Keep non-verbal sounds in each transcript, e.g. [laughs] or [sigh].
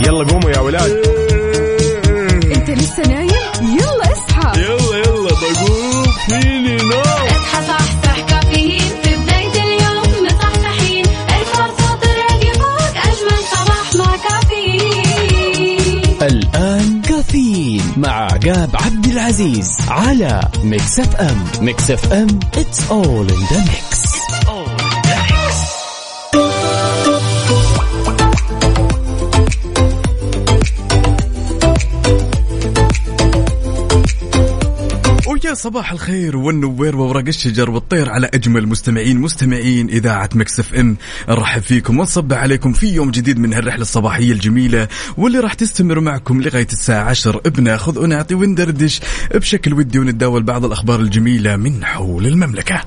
يلا قوموا يا ولاد. انت لسه نايم؟ يلا اصحى. يلا يلا بقوم. فيني نوم. اصحى صحصح كافيين. في بداية اليوم مصحصحين ارفع صوت الراديو فوق أجمل صباح مع كافيين. الآن كافيين مع عقاب عبد العزيز على Mix FM. Mix FM it's all in the mix. ويا صباح الخير والنوير وورق الشجر والطير على أجمل مستمعين مستمعين إذاعة Mix FM نرحب فيكم ونصبح عليكم في يوم جديد من هالرحلة الصباحية الجميلة واللي راح تستمر معكم لغاية الساعة 10 بناخذ ونعطي وندردش بشكل ودي ونتداول بعض الأخبار الجميلة من حول المملكة.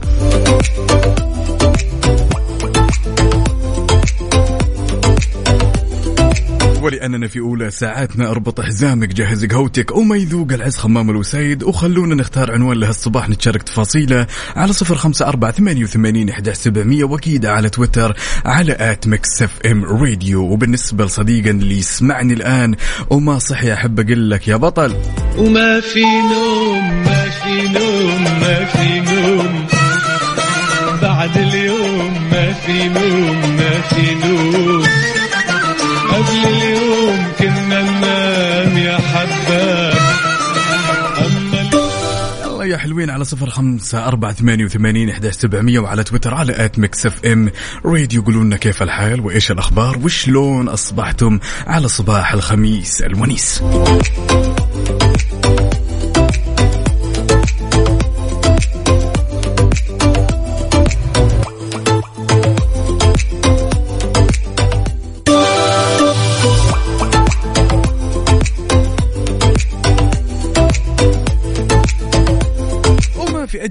ولأننا في أولى ساعاتنا أربط حزامك جهز قهوتك وما يذوق العز خمام الوسايد وخلونا نختار عنوان لهالصباح نتشارك تفاصيله على صفر خمسة أربعة ثمانية وثمانين إحدى سبعمية وأكيد على تويتر على at Mix FM Radio. وبالنسبة لصديقنا اللي يسمعني الآن وما صحي أحب أقول لك يا بطل. وما في نوم ما في نوم ما في نوم. بعد اليوم ما في نوم ما في نوم. قبل اليوم يا حلوين على صفر خمسة أربعة ثمانية وثمانين إحدى سبعمية وعلى تويتر على at Mix FM. Radio قولوا لنا كيف الحال وإيش الأخبار وشلون أصبحتم على صباح الخميس الونيس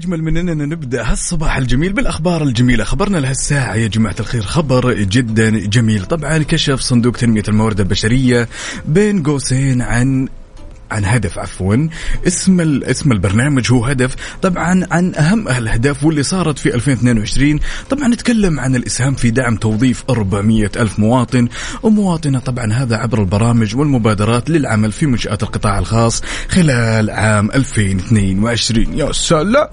أجمل من أننا نبدأ هالصباح الجميل بالأخبار الجميلة. خبرنا لهالساعة يا جماعة الخير خبر جدا جميل. طبعا كشف صندوق تنمية الموارد البشرية بين قوسين عن عن هدف عفوا. اسم اسم البرنامج هو هدف. طبعا عن أهم الأهداف واللي صارت في 2022 طبعا نتكلم عن الإسهام في دعم توظيف 400 ألف مواطن. ومواطنة طبعا هذا عبر البرامج والمبادرات للعمل في منشآت القطاع الخاص خلال عام 2022 يا سلام!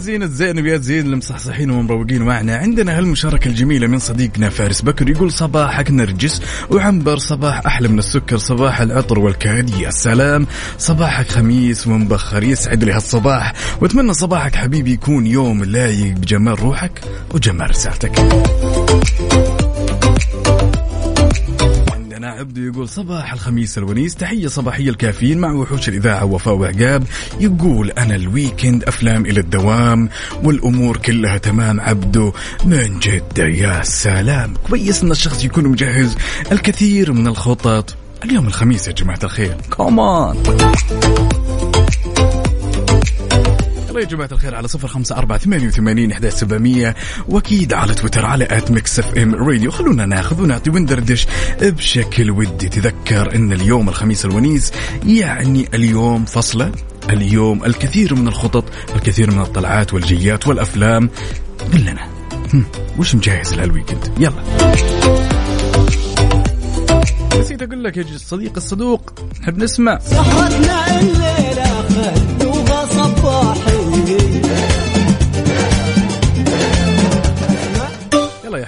زين الزين ويا زين المصحصحين ومروقين معنا. عندنا هالمشاركة الجميلة من صديقنا فارس بكر يقول صباحك نرجس وعنبر صباح أحلى من السكر صباح العطر والكاد يا سلام. صباحك خميس ومبخر يسعد لي هالصباح. وأتمنى صباحك حبيبي يكون يوم لايق بجمال روحك وجمال رسالتك. عندنا عبدو يقول صباح الخميس الونيس تحية صباحية الكافيين مع وحوش الإذاعة وفاء وعقاب. يقول أنا ال weekend أفلام إلى الدوام والأمور كلها تمام عبدو. من جدة؟ يا سلام. كويس أن الشخص يكون مجهز الكثير من الخطط. اليوم الخميس يا جماعة الخير. come on يا جماعة الخير على صفر خمسة أربعة ثمانية وثمانين إحدى سبعمية. وأكيد على تويتر على at Mix FM Radio خلونا ناخذ ونعطي وندردش بشكل ودي. تذكر أن اليوم الخميس الونيس يعني اليوم فصلة اليوم الكثير من الخطط الكثير من الطلعات والجيات والأفلام. قل لنا وش مجهز لهال weekend يلا. نسيت أقول لك يا صديق الصدوق نحب نسمع. سهرتنا الليلة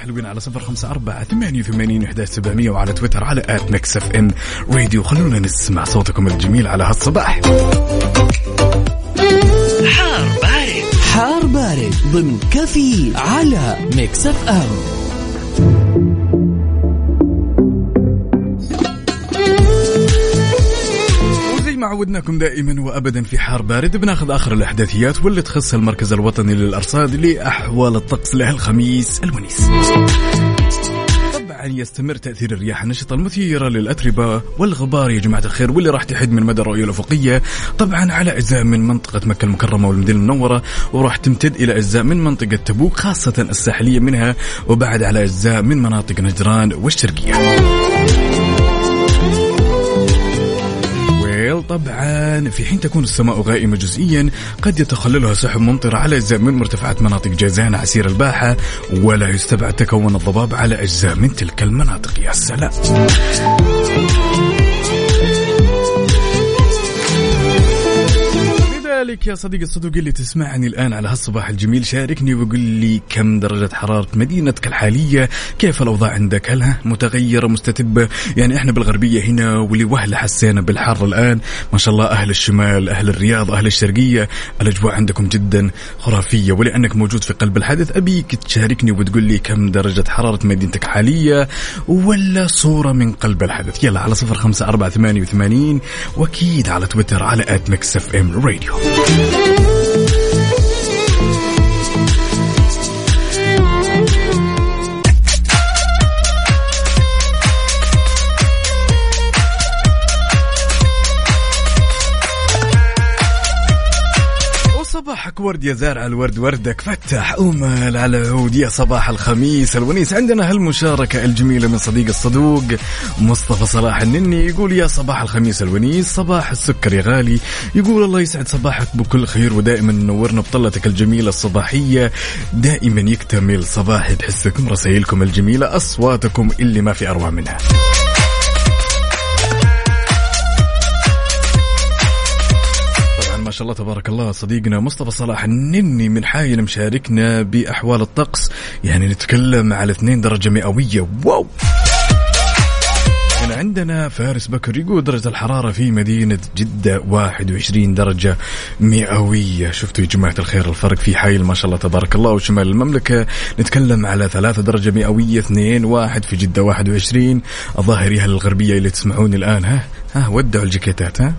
حلوين على صفر خمسة أربعة ثمانية وثمانين إحدى سبعمية وعلى تويتر على at Mix FM Radio. خلونا نسمع صوتكم الجميل على هالصباح. حار بارد. حار بارد ضمن كافيين على Mix FM. عودناكم دائما وابدا في حار بارد بناخذ آخر الأحداثيات واللي تخص المركز الوطني للأرصاد لأحوال الطقس لهالخميس الونيس. طبعا يستمر تأثير الرياح النشطة المثيرة للأتربة والغبار يا جماعة الخير واللي راح تحد من مدى الرؤية الأفقية طبعا على أجزاء من منطقة مكة المكرمة والمدينة المنورة وراح تمتد إلى أجزاء من منطقة تبوك خاصة الساحلية منها وبعد على أجزاء من مناطق نجران والشرقية. طبعا. في حين تكون السماء غائمة جزئيا قد يتخللها سحب ممطرة على أجزاء من مرتفعات مناطق جازان عسير الباحة ولا يستبعد تكون الضباب على أجزاء من تلك المناطق. يا سلام. لذلك يا صديقي الصدوق اللي تسمعني الآن على هالصباح الجميل. شاركني وقل لي كم درجة حرارة مدينتك الحالية؟ كيف الأوضاع عندك؟ هل متغيرة مستتبة؟ يعني إحنا بالغربية هنا ولوهلة حسينا بالحر الآن. ما شاء الله أهل الشمال أهل الرياض أهل الشرقية الأجواء عندكم جدا خرافية. ولأنك موجود في قلب الحدث أبيك تشاركني وتقول لي كم درجة حرارة مدينتك حالية ولا صورة من قلب الحدث يلا على صفر خمسة أربعة ثمانية وثمانين وأكيد على تويتر على at Mix FM Radio. Thank you. ورد يا زارع الورد وردك. فتح أمل على عود يا صباح الخميس الونيس. عندنا هالمشاركة الجميلة من صديق الصدوق مصطفى صلاح النني. يقول يا صباح الخميس الونيس صباح السكر يا غالي. يقول الله يسعد صباحك بكل خير ودائما نورنا بطلتك الجميلة الصباحية. دائما يكتمل صباحي بحسكم رسائلكم الجميلة أصواتكم اللي ما في أروع منها. شاء الله تبارك الله. صديقنا مصطفى صلاح النني من حايل مشاركنا بأحوال الطقس. يعني نتكلم على 2 درجة مئوية. واو! عندنا فارس بكر يقول درجة الحرارة في مدينة جدة 21 درجة مئوية. شفتوا يا جماعة الخير الفرق في حايل ما شاء الله تبارك الله وشمال المملكة. نتكلم على 3 درجة مئوية 2 واحد في جدة 21 الظاهر يا الغربية اللي تسمعوني الآن؟ ها ها ودعوا الجاكيتات ها.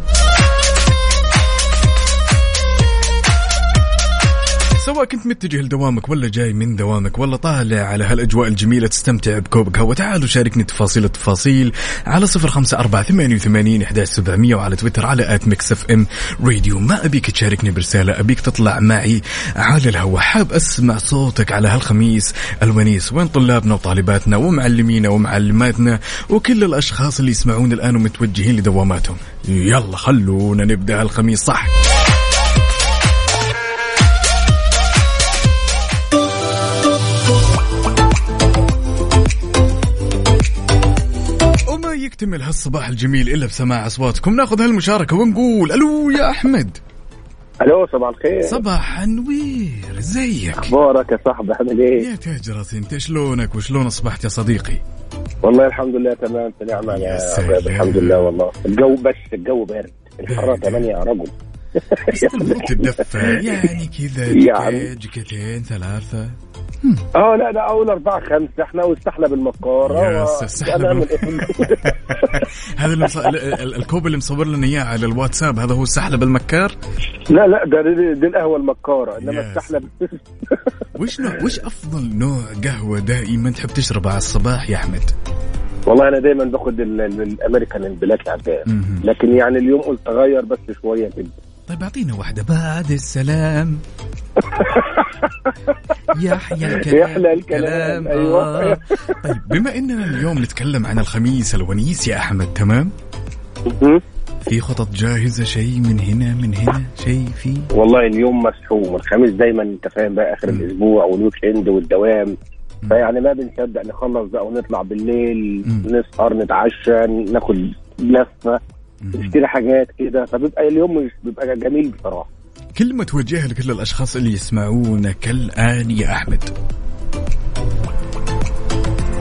سواء كنت متجه لدوامك ولا جاي من دوامك؟ ولا طالع على هالأجواء الجميلة تستمتع بكوب قهوة تعالوا شاركني تفاصيل التفاصيل على صفر خمسة أربعة ثمانية وثمانين سبعمية وعلى تويتر على at Mix FM Radio. ما أبيك تشاركني برسالة أبيك تطلع معي على الهواء. حاب أسمع صوتك على هالخميس الونيس. وين طلابنا وطالباتنا ومعلمينا ومعلماتنا وكل الأشخاص اللي يسمعون الآن ومتوجهين لدواماتهم؟ يلا خلونا نبدأ هالخميس صح. وما يكتمل هالصباح الجميل إلا بسماع أصواتكم. ناخذ هالمشاركة ونقول ألو يا أحمد. ألو صباح الخير. صباح أنوير إزيك؟ أخبارك يا صاحبي؟ عامل إيه؟ يا تاج راسي إنت شلونك وشلون أصبحت يا صديقي؟ والله الحمد لله تمام في نعمة يا الحمد لله والله. الجو بس الجو بارد الحرارة 8 يا رجل. بس تدفى. [laughs] يعني كذا. جيكيت جيكيتين ثلاثة. [laughs] آه لا لا اول اربعه خمسة. إحنا واستحلى بالمكاره يا و- سلام. أنا أعمل إيه؟ هذا الكوب اللي مصور لنا إياه على الواتساب هذا هو السحلب المكار لا لا ده دي, القهوة المكاره إنما يا استحلى وش نوع وش أفضل نوع قهوة دائما تحب تشربها على الصباح يا أحمد؟ والله أنا دايما باخد ال- ال- الأمريكان البلاك عباد. لكن يعني اليوم قلت أغير بس شوية كده طيب أعطينا واحدة. بعد السلام. [laughs] يحيى الكلام. يحلى الكلام، أيوة. آه. طيب بما إننا اليوم نتكلم عن الخميس الونيس يا أحمد تمام. في خطط جاهزة؟ شيء من هنا من هنا؟ شيء في؟ والله اليوم مسحوم. الخميس دايما أنت فاهم بقى آخر الأسبوع والويك إند والدوام. فيعني ما بنصدق نخلص بقى ونطلع بالليل. نسهر نتعشى ناخد لفة. نشتري حاجات كده فبيبقى اليوم مش بيبقى جميل بصراحة. كلمه توجهها لكل الأشخاص اللي يسمعونك الان يا أحمد.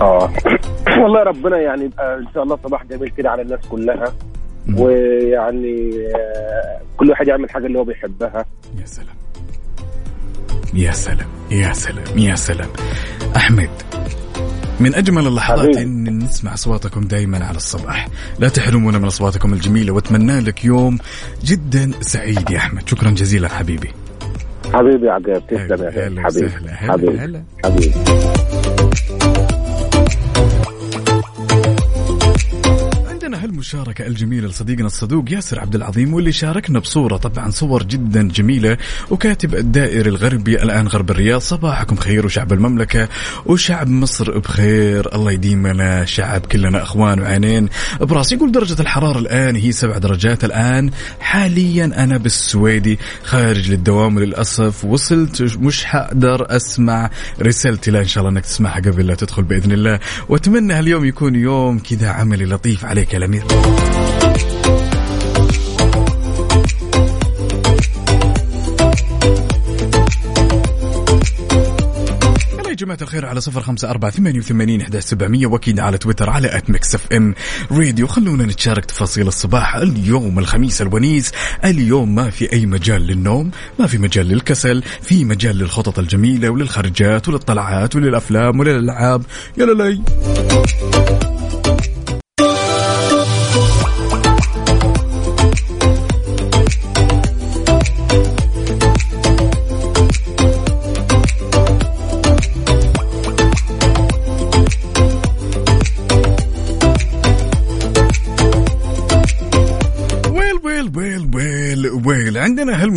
آه. [coughs] والله ربنا يعني يبقى إن شاء الله صباح جميل كده على الناس كلها. مم. ويعني آه، كل واحد يعمل حاجة اللي هو بيحبها. يا سلام. يا سلام. يا سلام. يا سلام. أحمد من أجمل اللحظات. إن نسمع أصواتكم دائما على الصباح. لا تحرمونا من أصواتكم الجميلة وأتمنى لك يوم جدا سعيد يا أحمد. شكرا جزيلا حبيبي. حبيبي يا عجاب تسلم يا. حبيبي. حبيبي. حبيبي. هالمشاركة الجميلة لصديقنا الصدوق ياسر عبد العظيم واللي شاركنا بصورة طبعا صور جدا جميلة وكاتب الدائري الغربي الآن غرب الرياض. صباحكم خير وشعب المملكة وشعب مصر بخير. الله يديمنا شعب كلنا أخوان وعينين. براس يقول درجة الحرارة الآن هي سبع درجات الآن. حاليا أنا بالسويدي خارج للدوام وللأسف. وصلت مش حقدر أسمع رسالتي لا إن شاء الله أنك تسمعها قبل لا تدخل بإذن الله. وأتمنى هاليوم يكون يوم كذا عملي لطيف عليك يا الأمير. جماعة الخير على صفر خمسة أربعة ثمانية وثمانين إحدى سبعمية وأكيد على تويتر على at Mix FM Radio خلونا نتشارك تفاصيل الصباح اليوم الخميس الونيس. اليوم ما في أي مجال للنوم ما في مجال للكسل في مجال للخطط الجميلة وللخرجات وللطلعات وللأفلام وللألعاب. يلا لي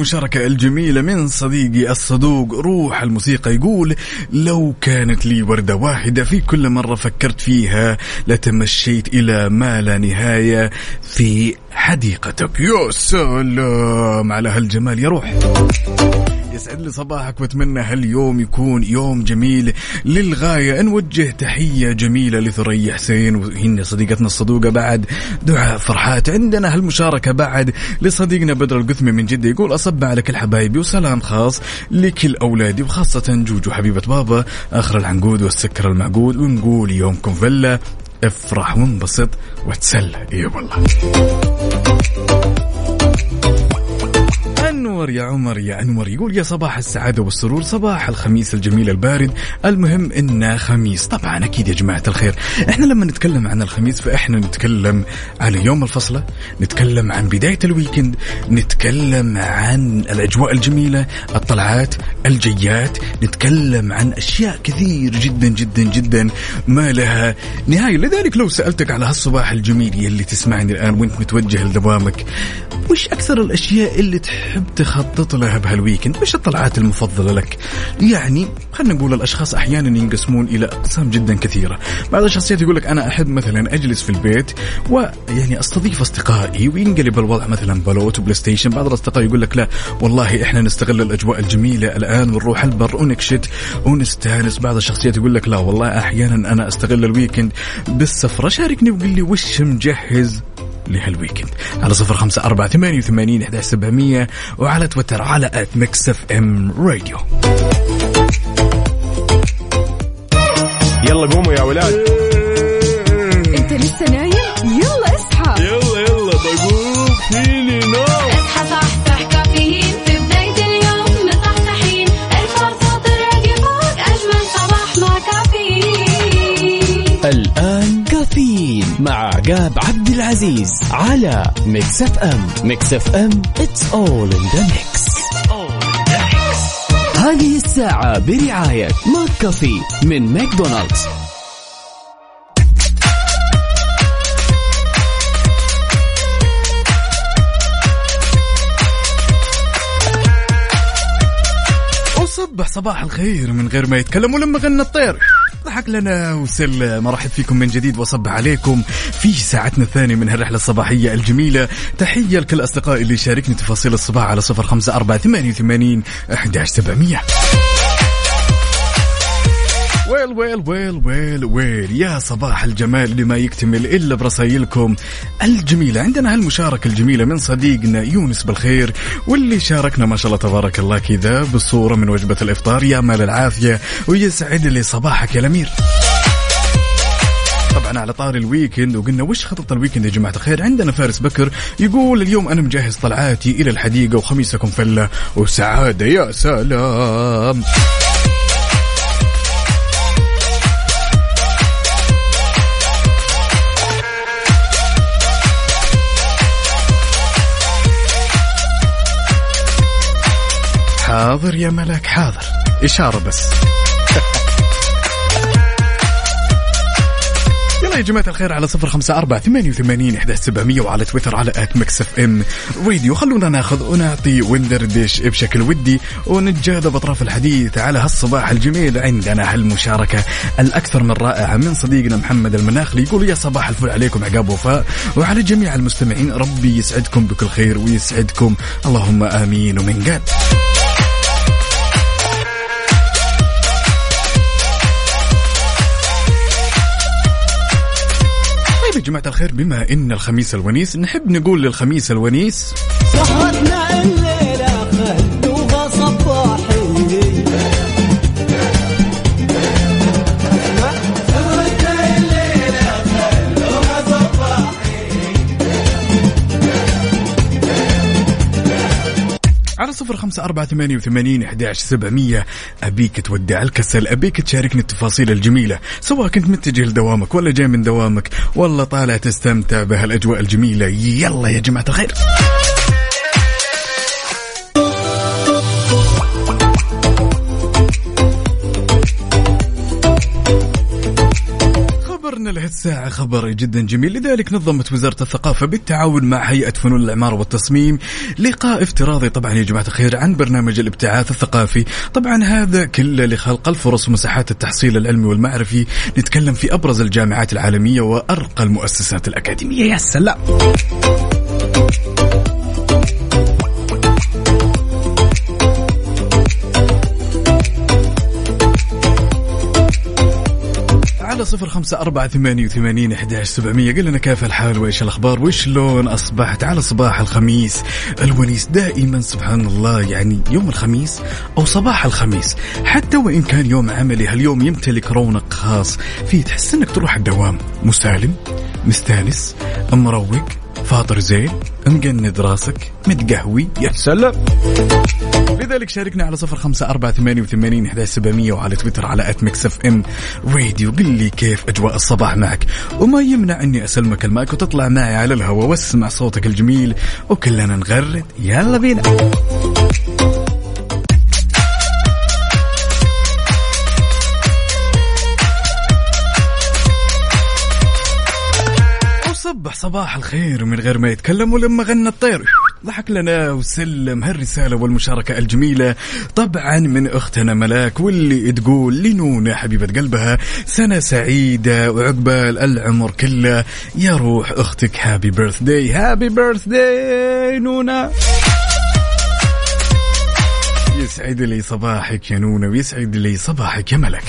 عندنا هالمشاركة الجميلة من صديقي الصدوق روح الموسيقى يقول لو كانت لي وردة واحدة في كل مرة فكرت فيها لتمشيت إلى ما لا نهاية في حديقتك. يا سلام على هالجمال يا روح يسعد لي صباحك وأتمنى هاليوم يكون يوم جميل للغاية. نوجه تحية جميلة لثريا حسين وهن صديقتنا الصدوقة بعد دعاء فرحات. عندنا هالمشاركة بعد لصديقنا بدر القثمي من جدة يقول أصب على كل حبايبي وسلام خاص لكل اولادي وخاصة جوجو حبيبة بابا. آخر العنقود والسكر المعقود ونقول يومكم فله. افرح وانبسط وتسلى اي والله. انور يا عمر يا انور. يقول يا صباح السعادة والسرور صباح الخميس الجميل البارد. المهم إنه خميس. طبعا أكيد يا جماعة الخير. إحنا لما نتكلم عن الخميس فإحنا نتكلم على يوم الفصله نتكلم عن بداية ال weekend نتكلم عن الأجواء الجميلة الطلعات الجيات نتكلم عن أشياء كثير جدا جدا جدا ما لها نهاية. لذلك لو سألتك على هالصباح الجميل يلي تسمعني الآن وأنت متوجه لدوامك وش أكثر الأشياء اللي تحب تخطط لها بهالويكند وش الطلعات المفضلة لك؟ يعني خلينا نقول الأشخاص أحيانا ينقسمون إلى أقسام جدا كثيرة. بعض الشخصيات يقول لك أنا أحب مثلا أجلس في البيت ويعني أستضيف أصدقائي وينقلب الوضع مثلا بلوت و PlayStation. بعض الأصدقاء يقول لك لا والله إحنا نستغل الأجواء الجميلة الآن ونروح البر ونكشت ونستانس. بعض الشخصيات يقول لك لا والله أحيانا أنا أستغل ال weekend بالسفرة. شاركني وقل لي وش مجهز؟ لهال weekend على صفر خمسة أربعة ثمانية وثمانين إحدى سبعمية وعلى تويتر على at Mix FM Radio. يلا قوموا يا ولاد. انت لسه نايم؟ يلا اصحى. يلا يلا بقوم فيني نوم. مع عقاب عبد العزيز على Mix FM Mix FM it's all in the mix. هذه الساعة برعاية McCafé من ماكدونالدز وصبح صباح الخير من غير ما يتكلم ولما غنى الطير. ضحك لنا وسلم مرحب فيكم من جديد وصبح عليكم في ساعتنا الثانية من هالرحلة الصباحية الجميلة. تحية لكل أصدقائي اللي شاركني تفاصيل الصباح على صفر خمسة أربعة ثمانية وثمانين أحداش سبعمية. well well well well well. يا صباح الجمال اللي ما يكتمل إلا برسايلكم الجميلة. عندنا هالمشاركه الجميلة من صديقنا يونس بالخير واللي شاركنا ما شاء الله تبارك الله كذا بالصورة من وجبة الإفطار. يا مال العافية ويسعد لي صباحك يا الأمير. طبعا على طار ال weekend وقلنا وش خطط الويكند يا جماعة الخير؟ عندنا فارس بكر يقول اليوم أنا مجهز طلعاتي إلى الحديقة وخميسكم فلة. وسعادة يا سلام. حاضر يا ملك حاضر. إشارة بس. [laughs] يلا يا جماعة الخير على صفر خمسة أربعة ثمانية وثمانين إحدى سبعمية وعلى تويتر على at Mix FM. Radio خلونا ناخذ ونعطي وندردش بشكل ودي ونتجاذب أطراف الحديث على هالصباح الجميل عندنا هالمشاركة الأكثر من رائعة من صديقنا محمد المناخلي يقول يا صباح الفل عليكم عقاب وفاء وعلى جميع المستمعين ربي يسعدكم بكل خير ويسعدكم. اللهم آمين ومن قال. جماعة الخير بما إن الخميس الونيس نحب نقول للخميس الونيس سهرتنا الليلة صفر خمسة أربعة ثمانية وثمانين أحداش سبعمية. أبيك تودع الكسل أبيك تشاركني التفاصيل الجميلة سواء كنت متجه لدوامك ولا جاي من دوامك ولا طالع تستمتع بهالأجواء الجميلة. يلا يا جماعة الخير. خبرنا لهالساعة خبر جدا جميل. لذلك نظمت وزارة الثقافة بالتعاون مع هيئة فنون العمارة والتصميم لقاء افتراضي. طبعا يا جماعة الخير عن برنامج الابتعاث الثقافي. طبعا هذا كله لخلق الفرص ومساحات التحصيل العلمي والمعرفي. نتكلم في أبرز الجامعات العالمية وأرقى المؤسسات الأكاديمية. يا سلام. صفر خمسة أربعة ثمانية وثمانين إحداش سبعمية. قل لنا كيف الحال وإيش الأخبار وشلون أصبحت على صباح الخميس الونيس؟ دائما سبحان الله يعني يوم الخميس أو صباح الخميس حتى وإن كان يوم عملي هاليوم يمتلك رونق خاص؟ فيه تحس إنك تروح الدوام مسالم مستانس مروق؟ فاطر زين مقند راسك متقهوي يا سلام لذلك شاركنا على صفر خمسة أربعة ثمانية وثمانين إحدى سبعمية وعلى تويتر على at Mix FM Radio قل لي كيف أجواء الصباح معك. وما يمنع أني أسلمك المايك وتطلع معي على الهواء واسمع صوتك الجميل. وكلنا نغرد. يلا بينا. صباح الخير من غير ما يتكلم ولما غنى الطير. ضحك لنا وسلم هالرسالة والمشاركة الجميلة. طبعا من أختنا ملاك واللي تقول لنونة حبيبة قلبها سنة سعيدة وعقبال العمر كله. يا روح أختك happy birthday happy birthday نونة. يسعد لي صباحك يا نونة ويسعد لي صباحك يا ملك.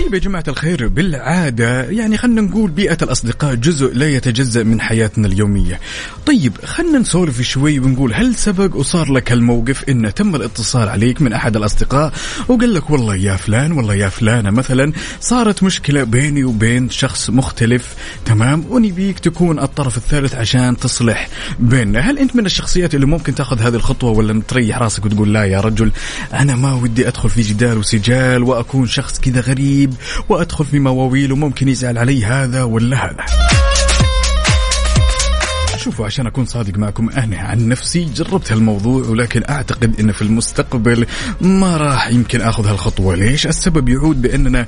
طيب يا جماعة الخير بالعادة يعني خلنا نقول بيئة الأصدقاء جزء لا يتجزأ من حياتنا اليومية. طيب خلنا نسولف شوي ونقول هل سبق وصار لك هالموقف إن تم الاتصال عليك من أحد الأصدقاء وقال لك والله يا فلان والله يا فلانة مثلا صارت مشكلة بيني وبين شخص مختلف تمام؟ ونبيك تكون الطرف الثالث عشان تصلح بيننا. هل أنت من الشخصيات اللي ممكن تأخذ هذه الخطوة ولا تريح راسك وتقول لا يا رجل أنا ما ودي أدخل في جدال وسجال وأكون شخص كذا غريب؟ وأدخل في مواويل وممكن يزعل علي هذا ولا هذا. شوفوا عشان أكون صادق معكم أنا عن نفسي جربت هالموضوع ولكن أعتقد إن في المستقبل ما راح يمكن آخذ هالخطوة. ليش؟ السبب يعود بأننا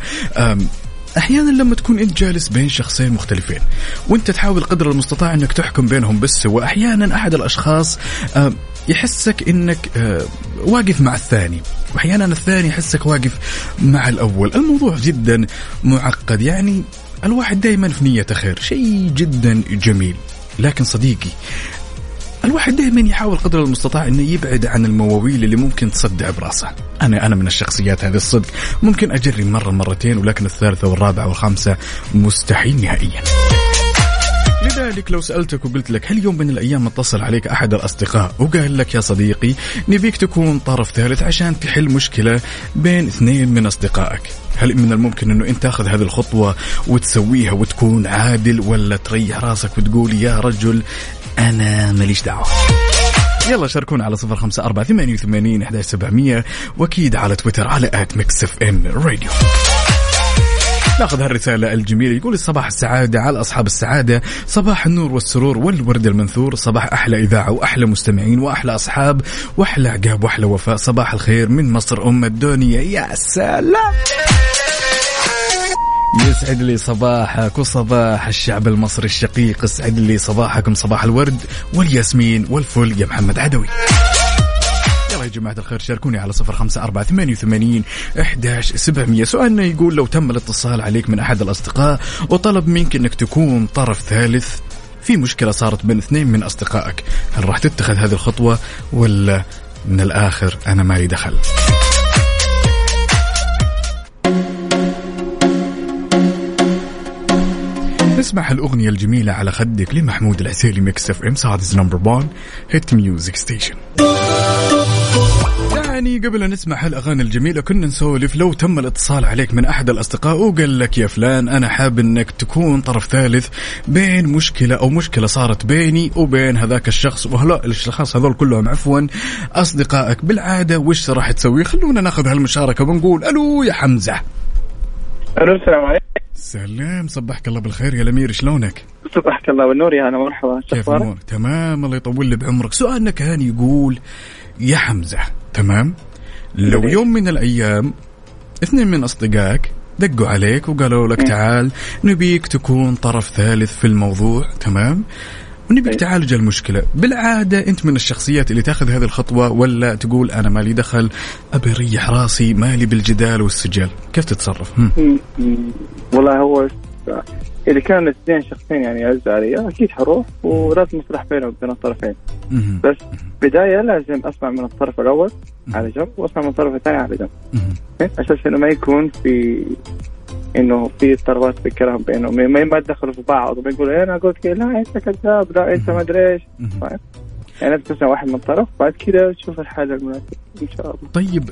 أحيانا لما تكون أنت جالس بين شخصين مختلفين وأنت تحاول قدر المستطاع إنك تحكم بينهم بالسوء أحيانا أحد الأشخاص يحسك إنك آه، واقف مع الثاني. وأحيانا الثاني يحسك واقف مع الأول. الموضوع جدا معقد يعني الواحد دائما في نية خير شيء جدا جميل. لكن صديقي الواحد دائما يحاول قدر المستطاع إنه يبعد عن المواويل اللي ممكن تصدع براسه. أنا أنا من الشخصيات هذه الصدق. ممكن أجري مرة مرتين ولكن الثالثة والرابعة والخامسة مستحيل نهائيا. لذلك لو سألتك وقلت لك هل يوم من الأيام اتصل عليك أحد الأصدقاء وقال لك يا صديقي نبيك تكون طرف ثالث عشان تحل مشكلة بين اثنين من أصدقائك. هل من الممكن أنه أنت تأخذ هذه الخطوة وتسويها وتكون عادل ولا تريح راسك وتقول يا رجل أنا ماليش دعوة؟ يلا شاركونا على صفر خمسة أربعة ثمانية وثمانين أحد سبعمية وأكيد على تويتر على at Mix FM Radio. ناخذ هالرسالة الجميلة. يقول صباح السعادة على أصحاب السعادة. صباح النور والسرور والورد المنثور. صباح أحلى إذاعة وأحلى مستمعين وأحلى أصحاب وأحلى عقاب وأحلى وفاء. صباح الخير من مصر أم الدنيا. يا سلام! يسعد لي صباحك وصباح الشعب المصري الشقيق. اسعد لي صباحكم صباح الورد والياسمين والفل. يا محمد عدوي. جماعة الخير شاركوني على صفر خمسة أربعة ثمانية وثمانين إحداش سبعمية. سؤالنا يقول لو تم الاتصال عليك من أحد الأصدقاء وطلب منك أنك تكون طرف ثالث في مشكلة صارت بين اثنين من أصدقائك هل راح تتخذ هذه الخطوة ولا من الآخر أنا مالي دخل؟ نسمع الأغنية الجميلة على خدك لمحمود العسيلي Mix FM Saudi's number 1 hit music station يعني قبل أن نسمع هالأغاني الجميلة كنا نسولف لو تم الاتصال عليك من أحد الأصدقاء وقال لك يا فلان أنا حاب أنك تكون طرف ثالث بين مشكلة أو مشكلة صارت بيني وبين هذاك الشخص. وهلا الأشخاص هذول كلهم عفوا أصدقائك. بالعادة وش راح تسوي؟ خلونا ناخذ هالمشاركة ونقول ألو يا حمزة. ألو السلام عليكم. سلام صبحك الله بالخير يا الأمير شلونك؟ صبحك الله بالنور يا هلا مرحبا كيف تمام الله يطول لي بعمرك. سؤالنا كان يقول يا حمزة تمام؟ لو. يوم من الأيام اثنين من أصدقائك دقوا عليك وقالوا لك تعال نبيك تكون طرف ثالث في الموضوع تمام؟ ونبيك تعالج المشكلة. بالعادة أنت من الشخصيات اللي تأخذ هذه الخطوة ولا تقول أنا مالي دخل أبي أريح راسي مالي بالجدال والسجال كيف تتصرف؟ هم؟ والله هو إذا كان الاثنين شخصين يعني يعز علي أكيد حروح ولازم اصلح بينهم وبين الطرفين. بس بداية لازم اسمع من الطرف الأول على جنب واسمع من الطرف الثاني على جنب. مهم. أساس إنه ما يكون في إنه في اضطرابات في الكلام بينهم. ما يتدخلوا في بعض وما يقولوا إيه أنا قلت كذا لا أنت كذاب لا أنت ما أدري إيش؟ يعني انت تسمع واحد من طرف بعد كذا تشوف الحل المناسب إن شاء الله طيب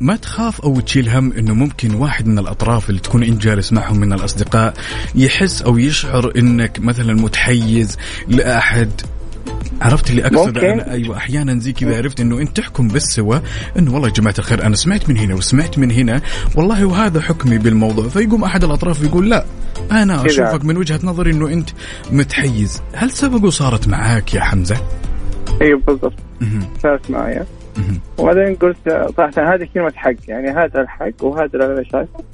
ما تخاف أو تشيل هم إنه ممكن واحد من الأطراف اللي تكون إنت جالس معهم من الأصدقاء يحس أو يشعر إنك مثلا متحيز لأحد عرفت اللي اقصد. أنا أيوه أحيانا زي كذا عرفت إنه إنت تحكم بالسوا إنه والله يا جماعة الخير أنا سمعت من هنا وسمعت من هنا والله وهذا حكمي بالموضوع فيقوم أحد الأطراف يقول لا أنا. أشوفك من وجهة نظري إنه إنت متحيز هل سبق وصارت معاك يا حمزة؟ أيوه بالضبط. صارت معايا. وبعدين قلت صراحة هذه كلمة حق يعني هذا الحق وهذا اللي أنا شايفه.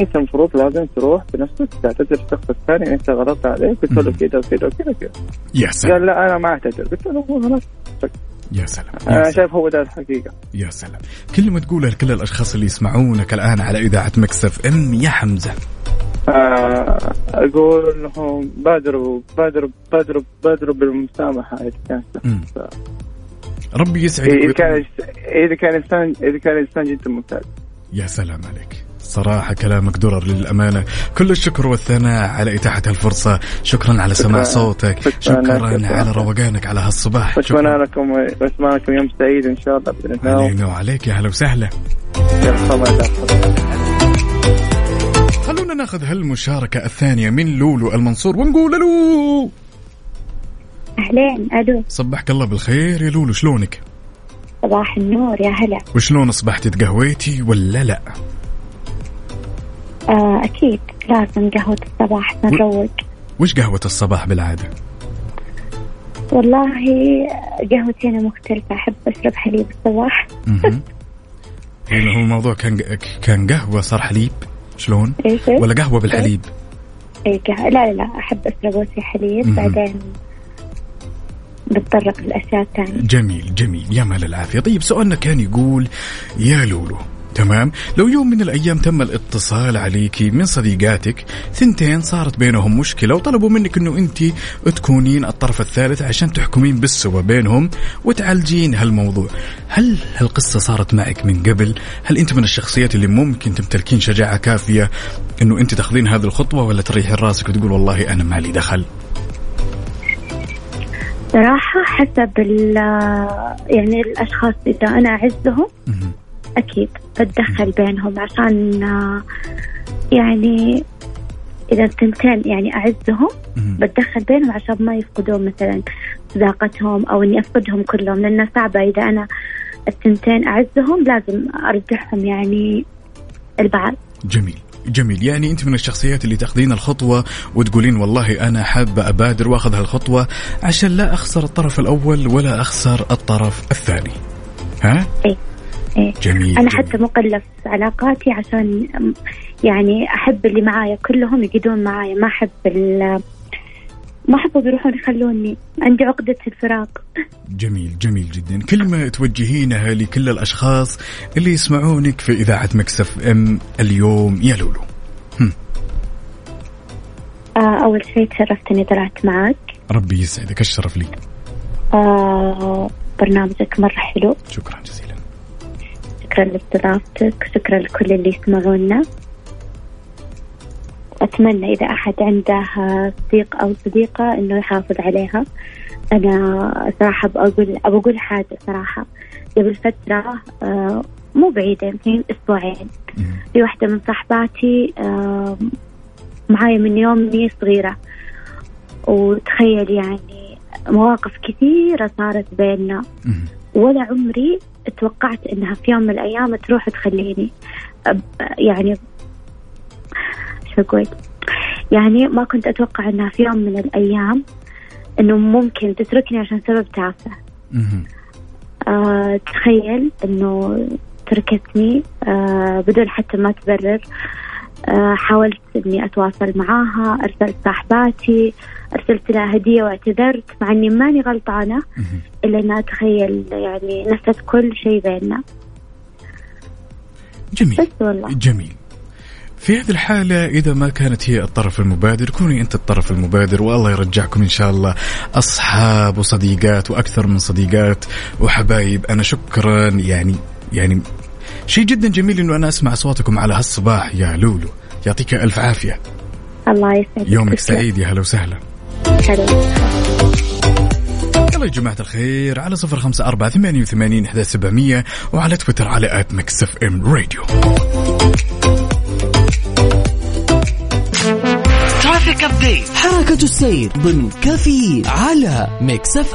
أنت المفروض لازم تروح بنفسك تعتذر الشخص الثاني أنت غلطت عليه قلت له كذا وكذا وكذا وكذا. يا سلام. قال لا أنا ما أعتذر. قلت له هو خلاص. يا سلام. سلام. شايف هو ده الحقيقة. يا سلام. كلمة تقولها لكل الأشخاص اللي يسمعونك الآن على إذاعة مكسف إم يا حمزة. آه، أقول لهم بادروا بادروا بادروا بادروا بالمسامحة إذا كان. ربي يسعدك ويطول- كان إذا كان إنسان إذا كان إنسان جدا ممتاز. يا سلام عليك. صراحة كلامك درر للأمانة. كل الشكر والثناء على إتاحة الفرصة. شكرا على سماع شكراً. صوتك. شكراً شكرا. على روقانك على هالصباح. وأتمنى لكم وأتمنى لكم يوم سعيد إن شاء الله بإذن الله. علينا وعليك. يا هلا وسهلا. يحفظك. خلونا ناخذ هالمشاركة الثانية من لولو المنصور ونقول ألو أهلين ألو. صبحك الله بالخير. يا لولو شلونك؟ صباح النور يا هلا. وشلون أصبحتي تقهويتي ولا لا؟ آه أكيد. لازم قهوة الصباح نروق وش قهوة الصباح بالعادة؟ والله قهوتي أنا مختلفة. أحب أشرب حليب الصباح. هو الموضوع كان كان قهوة صار حليب شلون؟ إيش ولا قهوة بالحليب؟ إيه. قهوة. لا لا لا أحب أشرب حليب مهم. بعدين بتطرق للأشياء الثانية جميل جميل. يا مال العافية. طيب سؤالنا كان يقول يا لولو تمام؟ لو يوم من الأيام تم الاتصال عليكي من صديقاتك ثنتين صارت بينهم مشكلة وطلبوا منك أنه أنت تكونين الطرف الثالث عشان تحكمين بالسوا بينهم وتعالجين هالموضوع. هل هالقصة صارت معك من قبل؟ هل أنت من الشخصيات اللي ممكن تمتلكين شجاعة كافية أنه أنت تاخذين هذه الخطوة ولا تريحين راسك وتقول والله أنا مالي دخل؟ صراحة حسب ال يعني الأشخاص إذا أنا أعزهم. أكيد بتدخل بينهم عشان آه، يعني إذا الثنتين يعني أعزهم. بتدخل بينهم عشان ما يفقدون مثلا صداقتهم أو إني أفقدهم كلهم لأنه صعبة. إذا أنا الثنتين أعزهم لازم أرجعهم يعني البعض. جميل جميل. يعني أنت من الشخصيات اللي تاخذين الخطوة وتقولين والله أنا حابة أبادر وأخذ هالخطوة عشان لا أخسر الطرف الأول ولا أخسر الطرف الثاني. ها؟ إيه. إيه. جميل أنا جميل. حتى مقلف علاقاتي عشان يعني أحب اللي معايا كلهم يقعدون معايا. ما أحب ال- ما احبهم يروحون يخلوني عندي عقدة الفراق. جميل جميل جدا. كلمة توجهينها لكل الأشخاص اللي يسمعونك في إذاعة مكسف أم اليوم. يا لولو. آه أول شيء تشرفت اني طلعت معك ربي يسعدك الشرف لي. آه برنامجك مرة حلو. شكرا جزيلا. شكرا لاستضافتك شكرا لكل اللي يسمعونا. وأتمنى إذا أحد عنده صديق أو صديقة إنه يحافظ عليها. أنا صراحة بقول أبى أقول حاجة صراحة. قبل فترة آه، مو بعيدة يمكن أسبوعين. في واحدة من صاحباتي معايا من يوم إني صغيرة. وتخيل يعني مواقف كثيرة صارت بيننا. ولا عمري توقعت إنها في يوم من الأيام تروح تخليني يعني شو أقول؟ يعني ما كنت أتوقع إنها في يوم من الأيام إنه ممكن تتركني عشان سبب تافه. آه تخيل إنه تركتني آه بدون حتى ما تبرر. حاولت إني أتواصل معاها أرسلت صاحباتي أرسلت لها هدية واعتذرت مع إني ماني غلطانة إلا إنها تخيل يعني نست كل شيء بيننا. جميل. بس والله. جميل. في هذه الحالة إذا ما كانت هي الطرف المبادر كوني أنت الطرف المبادر والله يرجعكم إن شاء الله أصحاب وصديقات وأكثر من صديقات وحبايب. أنا شكرا يعني يعني شيء جدا جميل إنه أنا أسمع أصواتكم على هالصباح يا لولو. يعطيك ألف عافية. الله يسعدك. يومك. سعيد يا هلا وسهلا. يلا يا جماعة الخير على صفر خمسة أربعة ثمانية وثمانين إحدى سبعمية وعلى تويتر على at Mix FM Radio. traffic update حركة السير ضمن كفي على Mix F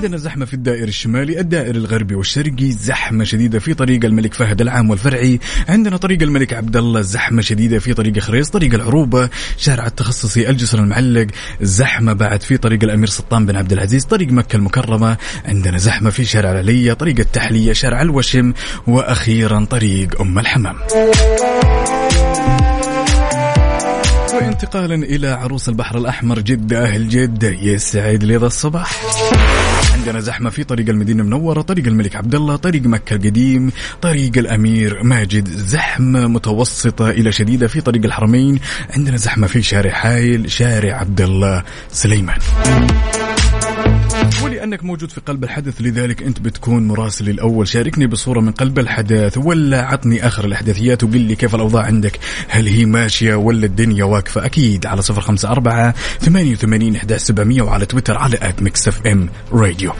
عندنا زحمة في الدائر الشمالي الدائر الغربي والشرقي زحمة شديدة في طريق الملك فهد العام والفرعي. عندنا طريق الملك عبد الله زحمة شديدة في طريق خريص طريق العروبة شارع التخصصي الجسر المعلق. زحمة بعد في طريق الأمير سلطان بن عبد العزيز طريق مكة المكرمة. عندنا زحمة في شارع العلية طريق التحلية شارع الوشم وأخيرا طريق أم الحمام. وانتقالا إلى عروس البحر الأحمر جدة أهل جدة يسعد لي الصباح. عندنا زحمة في طريق المدينة المنورة طريق الملك عبد الله طريق مكة القديم طريق الأمير ماجد. زحمة متوسطة إلى شديدة في طريق الحرمين. عندنا زحمة في شارع حايل شارع عبد الله سليمان. ولأنك موجود في قلب الحدث لذلك أنت بتكون مراسلي الأول. شاركني بصورة من قلب الحدث ولا عطني آخر الأحداثيات وقل لي كيف الأوضاع عندك. هل هي ماشية ولا الدنيا واقفة؟ أكيد على صفر خمسة أربعة ثمانية وثمانين إحدى سبعمية وعلى تويتر على إف إم راديو.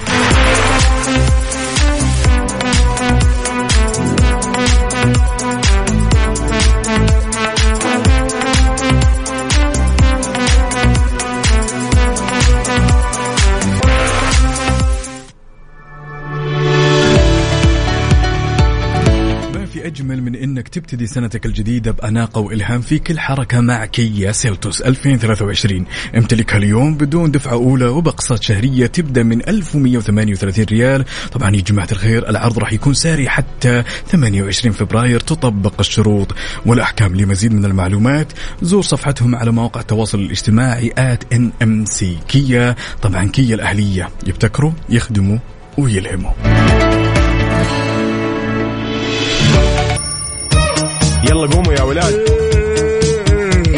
أجمل من أنك تبتدي سنتك الجديدة بأناقة وإلهام في كل حركة مع كيا سيلتوس 2023 امتلكها اليوم بدون دفعة أولى وبأقساط شهرية تبدأ من 1138 ريال. طبعا يا جماعة الخير العرض راح يكون ساري حتى 28 فبراير تطبق الشروط. والأحكام لمزيد من المعلومات زور صفحتهم على مواقع التواصل الاجتماعي NMC كيا طبعا كيا الأهلية يبتكروا يخدموا ويلهموا. يلا قوموا يا ولاد.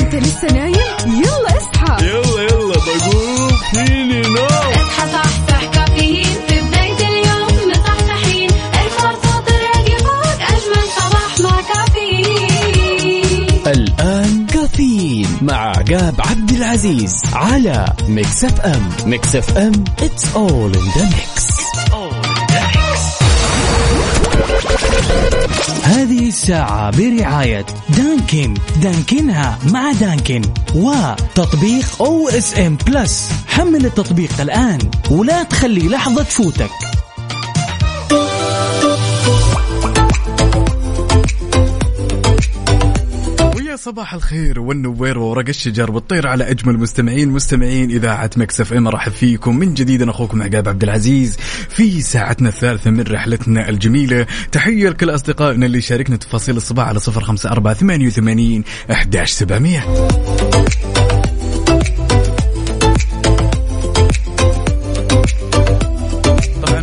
انت لسه نايم؟ يلا اصحى. يلا يلا بقوم. فيني نوم. اصحى صحصح كافيين في بداية اليوم. مصحصحين. الفرصة تراقي فوق. أجمل صباح مع كافيين. الآن كافيين مع عقاب عبد العزيز على Mix FM. Mix FM it's all in the mix. هذه الساعة برعاية دانكن. دانكنها مع دانكن. وتطبيق OSN Plus حمل التطبيق الآن ولا تخلي لحظة تفوتك. صباح الخير والنوير وورق الشجر والطير على أجمل مستمعين مستمعين إذاعة Mix FM. رحب فيكم من جديد. أنا أخوكم عقاب عبد العزيز. في ساعتنا الثالثة من رحلتنا الجميلة تحية لكل أصدقائنا اللي شاركنا تفاصيل الصباح على 054 88 11700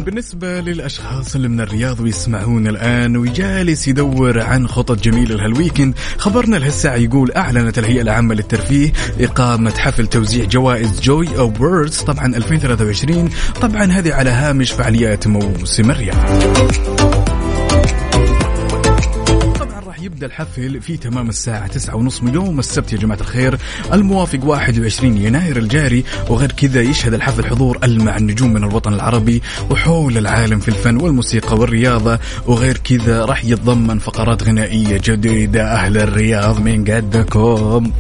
بالنسبة للأشخاص اللي من الرياض ويسمعون الآن وجالس يدور عن خطط جميلة لهالويكند خبرنا لهالساعة يقول أعلنت الهيئة العامة للترفيه إقامة حفل توزيع جوائز جوي أووردز طبعا 2023 طبعا هذه على هامش فعاليات موسم الرياض. يبدأ الحفل في تمام الساعة تسعة ونص من يوم. السبت يا جماعة الخير. الموافق 21 يناير الجاري وغير كذا يشهد الحفل حضور ألمع النجوم من الوطن العربي وحول العالم في الفن والموسيقى والرياضة. وغير كذا راح يتضمن فقرات غنائية جديدة. أهل الرياض من قدكم.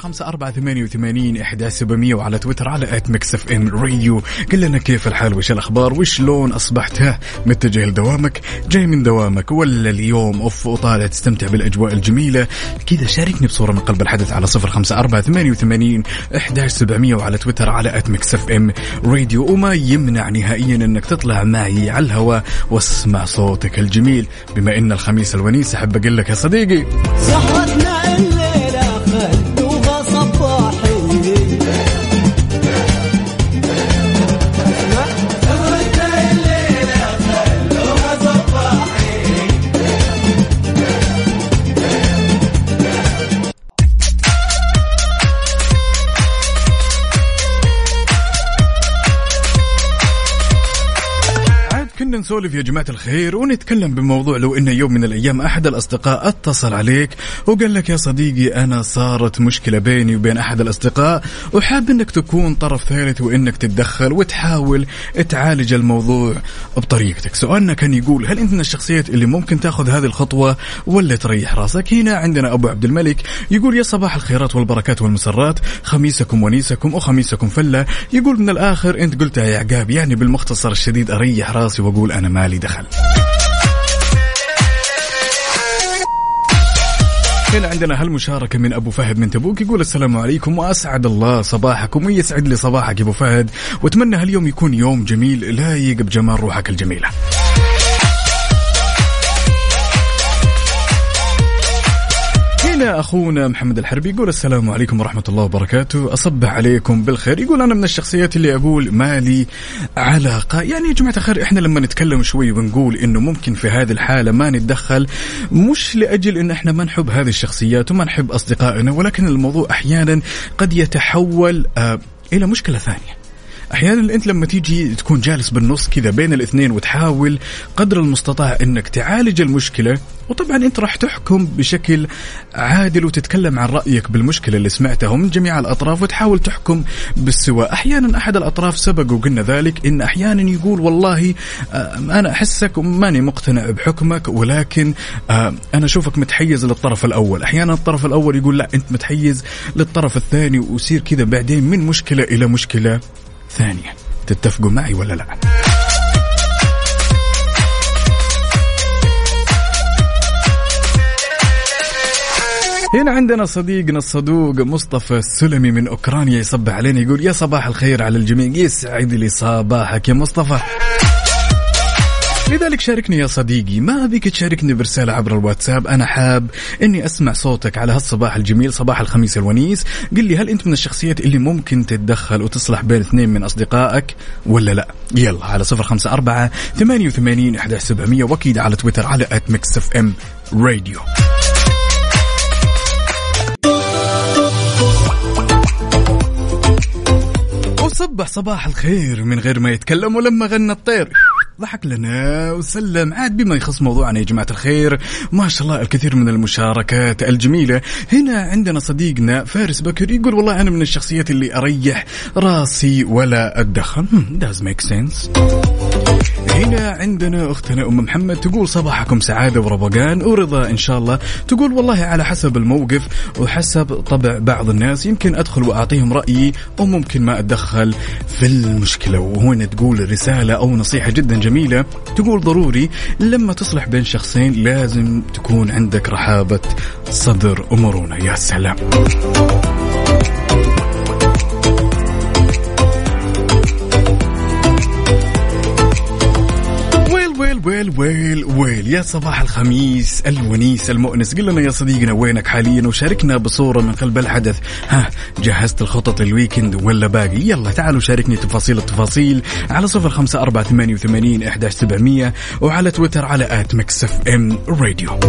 خمسة أربعة ثمانية وثمانين إحدى سبعمية وعلى تويتر على at Mix FM Radio قل لنا كيف الحال وش الأخبار وشلون أصبحت؟ ها متجه لدوامك جاي من دوامك ولا اليوم؟ off وطالع تستمتع بالأجواء الجميلة. كذا شاركني بصورة من قلب الحدث على صفر خمسة أربعة ثمانية وثمانين إحدى سبعمية وعلى تويتر على at Mix FM Radio وما يمنع نهائيا أنك تطلع معي على الهواء واسمع صوتك الجميل. بما إن الخميس الونيس أحب أقول لك يا صديقي. نسولف يا جماعة الخير ونتكلم بموضوع لو إن يوم من الأيام أحد الأصدقاء اتصل عليك وقال لك يا صديقي أنا صارت مشكلة بيني وبين أحد الأصدقاء وحاب إنك تكون طرف ثالث وإنك تتدخل وتحاول تعالج الموضوع بطريقتك. سؤالنا كان يقول هل أنت من الشخصيات اللي ممكن تأخذ هذه الخطوة ولا تريح راسك؟ هنا عندنا أبو عبد الملك يقول يا صباح الخيرات والبركات والمسرات خميسكم ونيسكم وخميسكم فلة. يقول من الآخر أنت قلتها يا عقاب يعني بالمختصر الشديد أريح راسي وأقول أنا مالي دخل. هنا عندنا هالمشاركة من أبو فهد من تبوك يقول السلام عليكم وأسعد الله صباحكم ويسعد لي صباحك يا أبو فهد. وأتمنى هاليوم يكون يوم جميل لايق بجمال روحك الجميلة. هنا أخونا محمد الحربي يقول السلام عليكم ورحمة الله وبركاته. أصبح عليكم بالخير. يقول أنا من الشخصيات اللي أقول مالي علاقه يعني يا جماعة الخير إحنا لما نتكلم شوي ونقول إنه ممكن في هذه الحالة ما نتدخل مش لأجل إن إحنا ما نحب هذه الشخصيات وما نحب أصدقائنا ولكن الموضوع أحيانا قد يتحول آه إلى مشكلة ثانية. أحيانا أنت لما تيجي تكون جالس بالنص كذا بين الاثنين وتحاول قدر المستطاع إنك تعالج المشكلة وطبعا أنت راح تحكم بشكل عادل وتتكلم عن رأيك بالمشكلة اللي سمعتها من جميع الأطراف وتحاول تحكم بالسواء أحيانا أحد الأطراف سبق وقلنا ذلك إن أحيانا يقول والله آه، أنا أحسك ماني مقتنع بحكمك ولكن آه، أنا أشوفك متحيز للطرف الأول. أحيانا الطرف الأول يقول لا أنت متحيز للطرف الثاني ويصير كذا بعدين من مشكلة إلى مشكلة. ثانية تتفقوا معي ولا لا؟ هنا عندنا صديقنا الصدوق مصطفى السلمي من أوكرانيا يصبح علينا يقول يا صباح الخير على الجميع. يسعد لي صباحك يا مصطفى. لذلك شاركني يا صديقي ما أبيك تشاركني برسالة عبر الواتساب؟ أنا حاب أني أسمع صوتك على هالصباح الجميل صباح الخميس الونيس. قل لي هل أنت من الشخصيات اللي ممكن تتدخل وتصلح بين اثنين من أصدقائك ولا لا؟ يلا على صفر خمسة أربعة ثمانية وثمانين أحد سبعمية وأكيد على تويتر على at Mix FM راديو وصبح صباح الخير من غير ما يتكلم ولما غنى الطير. ضحك لنا وسلم. عاد بما يخص موضوعنا يا جماعة الخير ما شاء الله الكثير من المشاركات الجميلة. هنا عندنا صديقنا فارس بكر يقول والله أنا من الشخصيات اللي أريح راسي ولا أتدخل does make sense. هنا عندنا أختنا أم محمد تقول صباحكم سعادة ورضقان ورضا إن شاء الله. تقول والله على حسب الموقف وحسب طبع بعض الناس يمكن أدخل وأعطيهم رأيي أو ممكن ما أتدخل في المشكلة. وهنا تقول رسالة أو نصيحة جدا جميلة. تقول ضروري لما تصلح بين شخصين لازم تكون عندك رحابة صدر ومرونه يا سلام. Well well well well. يا صباح الخميس الونيس المؤنس. قل لنا يا صديقنا وينك حاليا؟ وشاركنا بصورة من قلب الحدث. ها جهزت الخطط ال weekend ولا باقي؟ يلا تعالوا شاركني تفاصيل التفاصيل على صفر خمسة أربعة ثمانية وثمانين إحداش سبعمية وعلى تويتر على at Mix FM Radio.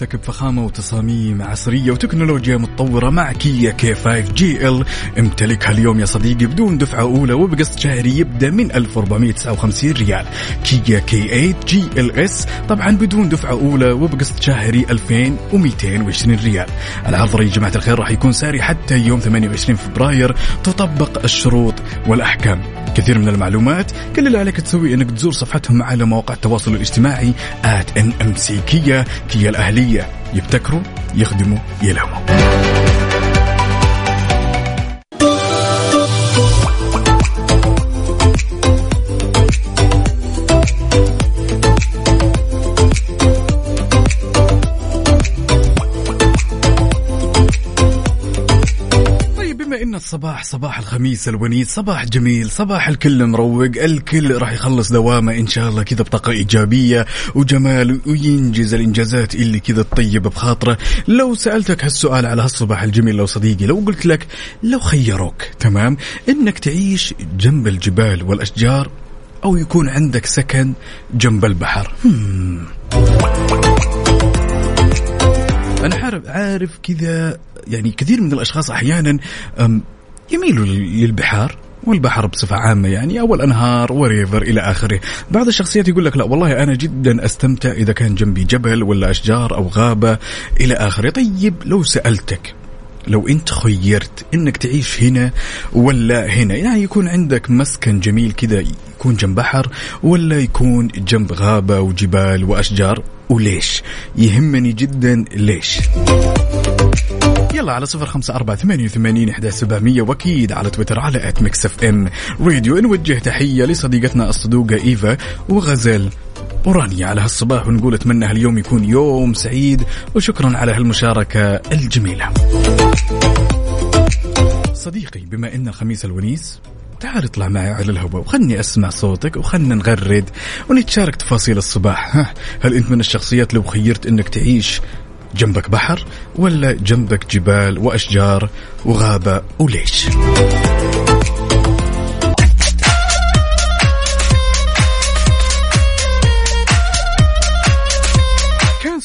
حركتك بفخامة وتصاميم عصرية وتكنولوجيا متطورة مع كيا K5 GL. امتلكها اليوم يا صديقي بدون دفعة أولى وبقسط شهري يبدأ من 1459 ريال. كيا K8 GLS طبعا بدون دفعة أولى وبقسط شهري 2220 ريال. العرض يا جماعة الخير راح يكون ساري حتى يوم 28 فبراير تطبق الشروط والأحكام. كثير من المعلومات. كل اللي عليك تسوي إنك تزور صفحتهم على مواقع التواصل الاجتماعي at nmc كيا كيا الأهلية. يبتكروا يخدموا يلهموا. الصباح صباح الخميس الونيس صباح جميل صباح الكل مروق الكل راح يخلص دوامه إن شاء الله كذا بطاقة إيجابية وجمال وينجز الإنجازات اللي كذا تطيب بخاطره. لو سألتك هالسؤال على هالصباح الجميل لو صديقي لو قلت لك لو خيروك تمام؟ إنك تعيش جنب الجبال والأشجار أو يكون عندك سكن جنب البحر. أنا عارف عارف كذا يعني كثير من الأشخاص أحيانا يميلوا للبحار والبحر بصفة عامة يعني أو الأنهار وريفر إلى آخره. بعض الشخصيات يقول لك لا والله أنا جدا أستمتع إذا كان جنبي جبل ولا أشجار أو غابة إلى آخره. طيب لو سألتك لو أنت خيرت إنك تعيش هنا ولا هنا يعني يكون عندك مسكن جميل كذا يكون جنب بحر ولا يكون جنب غابة وجبال وأشجار وليش؟ يهمني جدا ليش؟ يلا على صفر خمسة أربعة ثمانية وثمانين إحدى سبعمية وأكيد على تويتر على at Mix FM راديو نوجه تحية لصديقتنا الصدوقة إيفا وغزال ورانيا على هالصباح ونقول أتمنى هاليوم يكون يوم سعيد وشكرا على هالمشاركة الجميلة. صديقي بما إن الخميس الونيس تعال اطلع معي على الهواء وخلني أسمع صوتك وخلنا نغرد ونتشارك تفاصيل الصباح. ها هل أنت من الشخصيات لو خيرت إنك تعيش جنبك بحر ولا جنبك جبال وأشجار وغابة وليش؟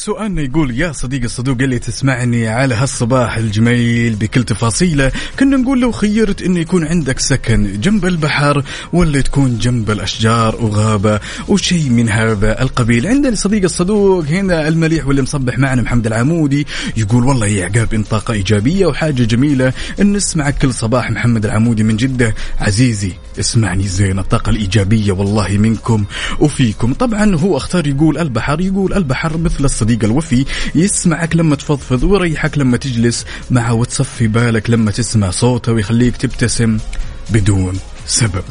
سؤالنا يقول يا صديقي الصدوق اللي تسمعني على هالصباح الجميل بكل تفاصيله كنا نقول لو خيرت انه يكون عندك سكن جنب البحر ولا تكون جنب الأشجار وغابة وشيء من هذا القبيل. عندنا صديق الصدوق هنا المليح واللي مصبح معنا محمد العمودي يقول والله يا عقاب إن طاقة إيجابية وحاجة جميلة إن نسمعك كل صباح محمد العمودي من جدة عزيزي اسمعني زين الطاقة الإيجابية والله منكم وفيكم. طبعا هو أختار يقول البحر يقول البحر مثل الصديق الوفي يسمعك لما تفضفض ويريحك لما تجلس معه وتصفي بالك لما تسمع صوته ويخليك تبتسم بدون سبب.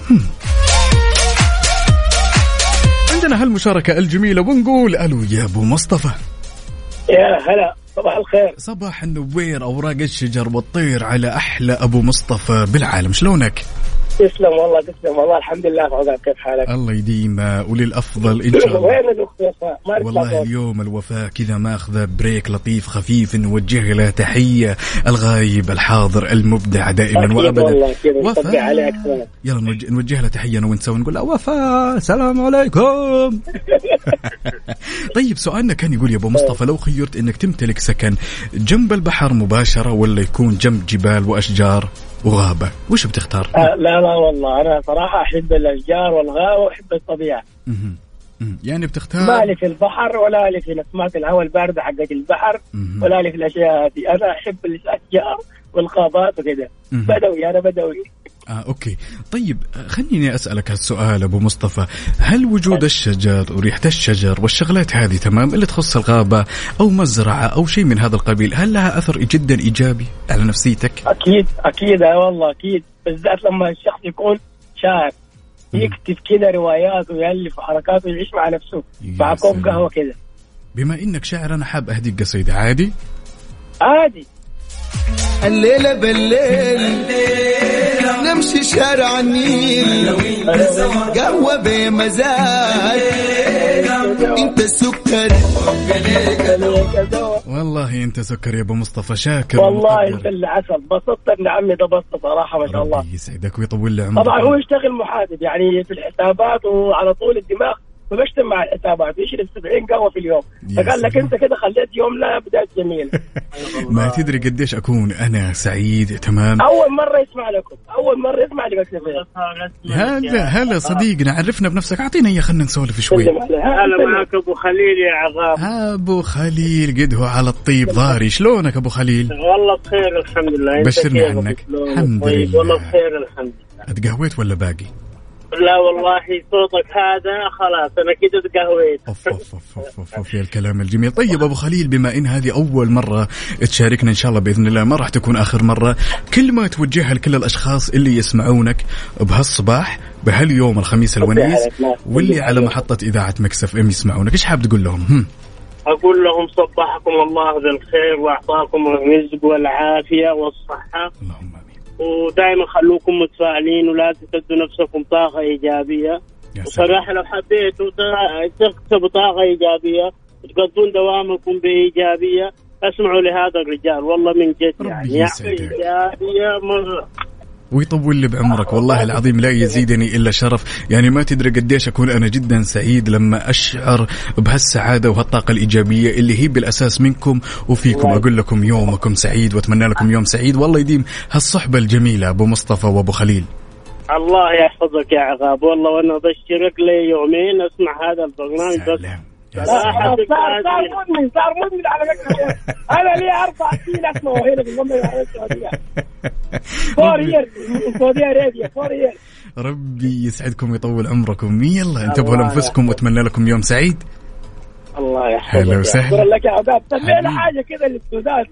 عندنا هالمشاركة الجميلة ونقول ألو يا أبو مصطفى يا هلا صباح الخير صباح النوير أوراق الشجر والطير على أحلى أبو مصطفى بالعالم شلونك؟ تسلم والله تسلم والله. الحمد لله عقاب كيف حالك؟ الله يديم وللافضل إن شاء الله. وين الاخت وفاء؟ والله. اليوم الوفاء كذا ماخذه break لطيف خفيف نوجه له تحية. الغايب الحاضر المبدع دائما وابدا. وفاء. يلا نوجه, نوجه له تحية أنا وأنت سوا نقول له وفاء السلام عليكم. [laughs] طيب سؤالنا كان يقول يا أبو مصطفى لو خيرت إنك تمتلك سكن جنب البحر مباشرة ولا يكون جنب جبال وأشجار؟ وغابة وش بتختار؟ آه، لا لا والله أنا صراحة أحب الأشجار والغابة وأحب الطبيعة. مهم. يعني بتختار ما لي في البحر ولا لي في نسمات الهواء الباردة حقت البحر مهم. ولا لي في الأشياء هذه أنا أحب الأشجار والغابات وكذا. بدوي أنا بدوي آه أوكي. طيب آه، خليني أسألك هالسؤال أبو مصطفى. هل وجود الشجر وريحة الشجر والشغلات هذه تمام؟ اللي تخص الغابة أو مزرعة أو شيء من هذا القبيل هل لها أثر جدا إيجابي على نفسيتك؟ أكيد أكيد آه والله أكيد. بالذات لما الشخص يكون شاعر يكتب كذا روايات ويألف حركات ويعيش مع نفسه مع كوب. قهوة كذا بما إنك شاعر أنا حاب أهديك قصيدة. عادي؟ عادي. الليلة بالليل. نمشي شارع النيل. قهوة بمزاج. انت السكر والله أنت سكر يا أبو مصطفى شاكر والله. انت اللي عسل. بسطت ابن عمي ده بسط صراحة ما شاء الله. يسعدك ويطول لي عمرك. طبعا هو يشتغل محاسب يعني في الحسابات وعلى طول الدماغ. بيشتغل مع الحسابات يشرب 70 قهوة في اليوم. فقال لك. أنت كده خليت يومنا بداية جميله [laughs] ما تدري قديش أكون أنا سعيد. تمام. أول مرة يسمع لكم. أول مرة يسمع لك هلا هلا صديقنا عرفنا بنفسك. أعطينا إياه خلينا نسولف شوي. هلا معك أبو خليل يا عغاب أبو خليل قد هو على الطيب ضاري شلونك أبو خليل؟ والله بخير الحمد لله. بشرني عنك. الحمد طيب، لله. والله بخير الحمد لله. أتقهويت ولا باقي؟ لا والله صوتك هذا خلاص أنا كده تقهويت. أوف أوف أوف أوف أوف, أوف يا الكلام الجميل. طيب أبو خليل بما إن هذه أول مرة تشاركنا إن شاء الله بإذن الله ما راح تكون آخر مرة كلمه توجهها لكل الأشخاص اللي يسمعونك بهالصباح بهاليوم الخميس الونيس واللي على محطة إذاعة مكسف إم يسمعونك إيش حاب تقول لهم؟ هم؟ أقول لهم صبحكم الله بالخير وأعطاكم الرزق والعافية والصحة. اللهم ودائما خلوكم متفائلين ولا تسدوا نفسكم طاقة إيجابية. وصراحة لو حبيتوا تكسبوا طاقة إيجابية وتقضون دوامكم بإيجابية أسمعوا لهذا الرجال والله من جد يعني. يعطي إيجابية مرة. ويطول لي بعمرك. والله العظيم لا يزيدني إلا شرف. يعني ما تدري قديش أكون أنا جدا سعيد لما أشعر بهالسعادة وهالطاقة الإيجابية اللي هي بالأساس منكم وفيكم. أقول لكم يومكم سعيد وأتمنى لكم يوم سعيد. والله يديم هالصحبة الجميلة أبو مصطفى وأبو خليل. الله يحفظك يا عقاب. والله وأنا ابشرك لي يومين أسمع هذا البرنامج بس صار صار مدمن صار مدمن على فكره أنا لي أربع سنين اسمعه هنا في المملكه العربيه السعوديه four years Saudi Arabia four years ربي يسعدكم ويطول عمركم يلا انتبهوا لانفسكم واتمنى لكم يوم سعيد الله يحفظك هلا وسهلا. شكرا لك يا عقاب سمينا حاجة كده للسودان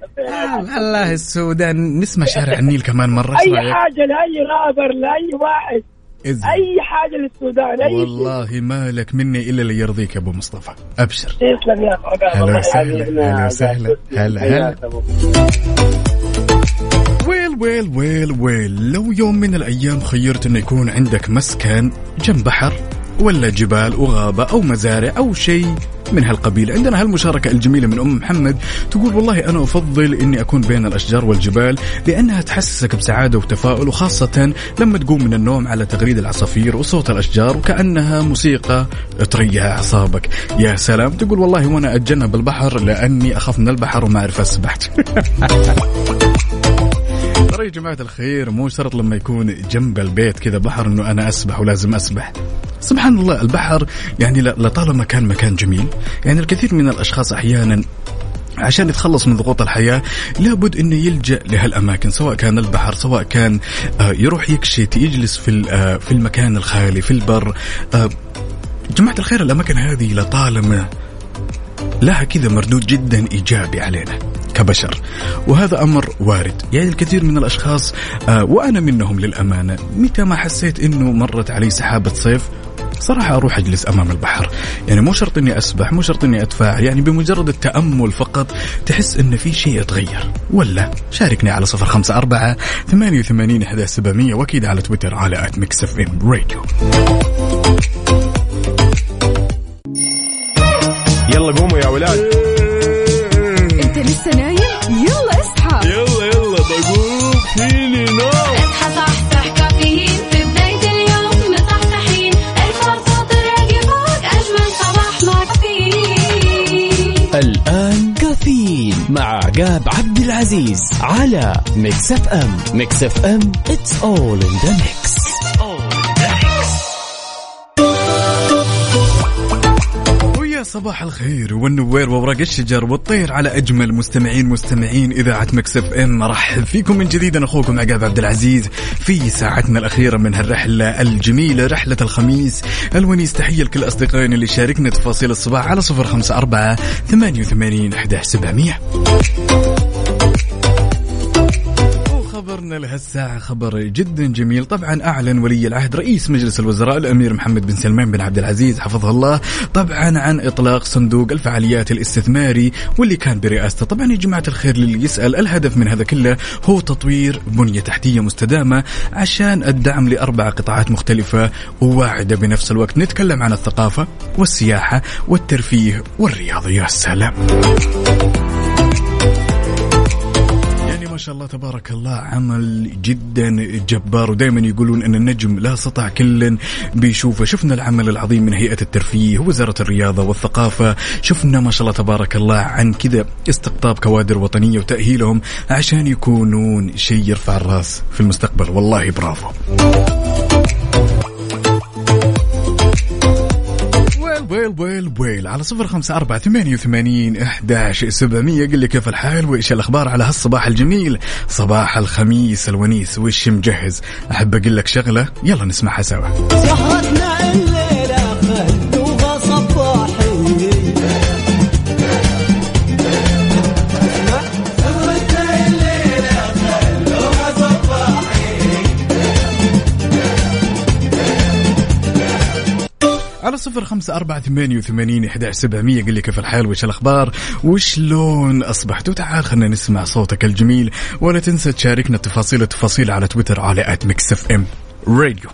الله السودان نسمع شارع النيل كمان مره اي؟ حاجة لاي غابر لاي واحد إذن. أي حاجة للسودان أي شيء. والله ما لك مني إلا اللي يرضيك أبو مصطفى. أبشر. تسلم يا هلا وسهلا. هلا وسهلا. هلا هلا. ويل ويل ويل ويل. لو يوم من الأيام خيرت انه يكون عندك مسكن جنب بحر ولا جبال وغابة أو مزارع أو شيء من هالقبيل. عندنا هالمشاركة الجميلة من أم محمد تقول والله أنا أفضل أني أكون بين الأشجار والجبال لأنها تحسسك بسعادة وتفاؤل وخاصة لما تقوم من النوم على تغريد العصافير وصوت الأشجار وكأنها موسيقى تريح أعصابك. يا سلام. تقول والله وأنا أتجنب البحر لأني أخاف من البحر وما أعرف أسبح [laughs] ترى يا جماعة الخير مو شرط لما يكون جنب البيت كذا بحر إنه أنا أسبح ولازم أسبح. سبحان الله البحر يعني لطالما كان مكان جميل، يعني الكثير من الأشخاص أحيانا عشان يتخلص من ضغوط الحياة لابد إنه يلجأ لهالأماكن سواء كان البحر سواء كان آه، يروح يكشت يجلس في آه، في المكان الخالي في البر آه، جماعة الخير الأماكن هذه لطالما لها كذا مردود جدا إيجابي علينا كبشر. وهذا أمر وارد. يعني الكثير من الأشخاص آه وأنا منهم للأمانة. متى ما حسيت إنه مرت علي سحابة صيف صراحة أروح أجلس أمام البحر. يعني مو شرط أني أسبح مو شرط أني أتفاعل. يعني بمجرد التأمل فقط تحس أن في شيء يتغير. ولا. شاركني على صفر خمسة أربعة ثمانية وثمانين إحدى سبعمية وأكيد على تويتر على أت ميكس اف ام راديو يلا قوموا يا ولاد. لسه نايم يلا اصحى. يلا يلا بقوم فيني نوم. اصحى صحصح كافيين. في بداية اليوم مصحصحين. الفرصة تراقي فوق أجمل صباح مع كافيين الآن كافيين مع عقاب عبد العزيز على Mix FM. Mix FM it's all in the mix. صباح الخير والنوير وورق الشجر والطير على أجمل مستمعين مستمعين إذاعة Mix FM. مرحب فيكم من جديد. أنا أخوكم عقاب عبد العزيز. في ساعتنا الأخيرة من هالرحلة الجميلة رحلة الخميس الونيس. تحية لكل أصدقائنا اللي شاركنا تفاصيل الصباح على 054 88 11700 خبرنا لهالساعة خبر جدا جميل. طبعا أعلن ولي العهد رئيس مجلس الوزراء الأمير محمد بن سلمان بن عبد العزيز حفظه الله طبعا عن إطلاق صندوق الفعاليات الاستثماري واللي كان برئاسته. طبعا يا جماعة الخير للي يسأل الهدف من هذا كله هو تطوير بنية تحتية مستدامة عشان الدعم لأربع قطاعات مختلفة وواعدة بنفس الوقت. نتكلم عن الثقافة والسياحة والترفيه والرياضة. يا سلام. شاء الله تبارك الله. عمل جدا جبار ودائما يقولون أن النجم لا سطع كل بيشوفه. شفنا العمل العظيم من هيئة الترفيه ووزارة الرياضة والثقافة. شفنا ما شاء الله تبارك الله عن كذا استقطاب كوادر وطنية وتأهيلهم عشان يكونون شيء يرفع الرأس في المستقبل. والله برافو. ويل ويل ويل على صفر خمسة أربعة ثمانية وثمانين إحداش سبعمية. قل لي كيف الحال وإيش الأخبار على هالصباح الجميل؟ صباح الخميس الونيس وإيش مجهز؟ أحب أقول لك شغلة يلا نسمعها سوا. صفر خمسة أربعة ثمانية وثمانين إحداش سبعمية. قل لي كيف الحال؟ وإيش الأخبار؟ وشلون أصبحت؟ وتعال خلنا نسمع صوتك الجميل. ولا تنسى تشاركنا التفاصيل التفاصيل على تويتر على at Mix FM. Radio.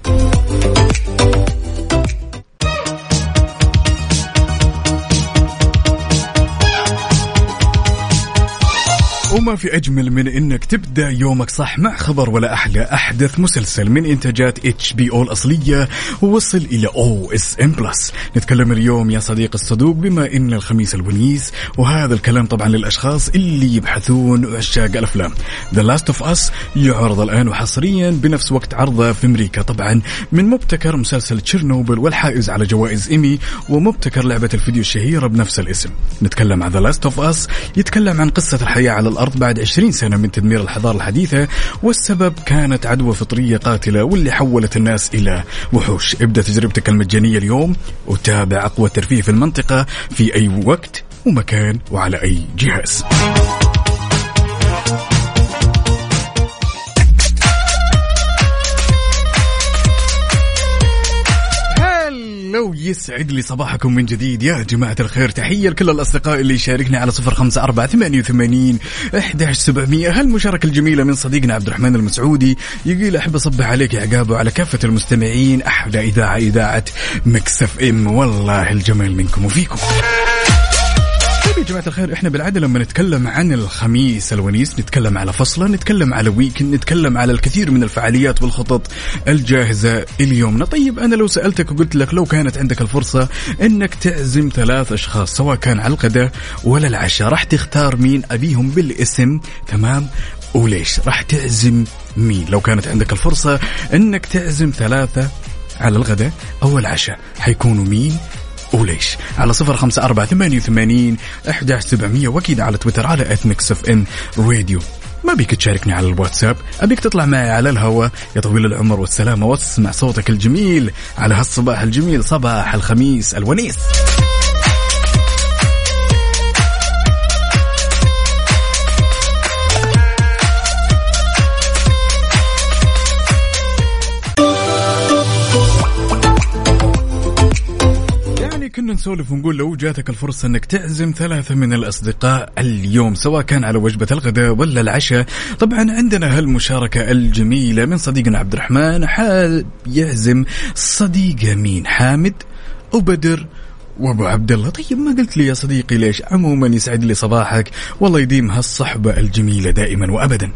وما في أجمل من إنك تبدأ يومك صح مع خبر ولا أحلى أحدث مسلسل من إنتاجات HBO الأصلية ووصل إلى OSN Plus نتكلم اليوم يا صديق الصدوق بما إن الخميس الونيس وهذا الكلام طبعا للأشخاص اللي يبحثون عشاق الأفلام. The Last of Us يعرض الآن وحصريا بنفس وقت عرضه في أمريكا طبعا من مبتكر مسلسل تشيرنوبل والحائز على جوائز إيمي ومبتكر لعبة الفيديو الشهيرة بنفس الاسم. نتكلم عن The Last of Us يتكلم عن قصة الحياة على الأرض. بعد 20 سنة من تدمير الحضارة الحديثة والسبب كانت عدوى فطرية قاتلة واللي حولت الناس إلى وحوش. ابدأ تجربتك المجانية اليوم وتابع أقوى ترفيه في المنطقة في أي وقت ومكان وعلى أي جهاز. هلو يسعد لي صباحكم من جديد. يا جماعة الخير تحية لكل الأصدقاء اللي يشاركني على صفر خمسة أربعة ثمانية وثمانين إحداش سبعمية. هالمشاركة الجميلة من صديقنا عبد الرحمن المسعودي. يقول أحب أصبح عليك يا عقاب وعلى كافة المستمعين. أحلى إذاعة إذاعة Mix FM. والله الجمال منكم وفيكم. جماعة الخير إحنا بالعادة لما نتكلم عن الخميس الونيس نتكلم على فصلة نتكلم على weekend نتكلم على الكثير من الفعاليات والخطط الجاهزة اليومنا طيب أنا لو سألتك وقلت لك لو كانت عندك الفرصة أنك تعزم ثلاث أشخاص سواء كان على الغداء ولا العشاء راح تختار مين؟ أبيهم بالاسم تمام؟ وليش؟ راح تعزم مين؟ لو كانت عندك الفرصة أنك تعزم ثلاثة على الغداء أو العشاء حيكونوا مين؟ وليش؟ على صفر خمسة أربعة ثمانية وثمانين أحداش سبعمية وأكيد على تويتر على آت Mix FM Radio أما أبيك تشاركني على الواتساب؟ أبيك تطلع معي على الهواء. يا طويل العمر والسلامة واسمع صوتك الجميل على هالصباح الجميل صباح الخميس الونيس. نسولف ونقول لو جاتك الفرصة إنك تعزم ثلاثة من الأصدقاء اليوم سواء كان على وجبة الغداء ولا العشاء. طبعا عندنا هالمشاركة الجميلة من صديقنا عبد الرحمن حال يعزم صديقه مين؟ حامد وبدر وأبو عبد الله. طيب ما قلت لي يا صديقي ليش عموما يسعد لي صباحك؟ والله يديم هالصحبة الجميلة دائما وابدا.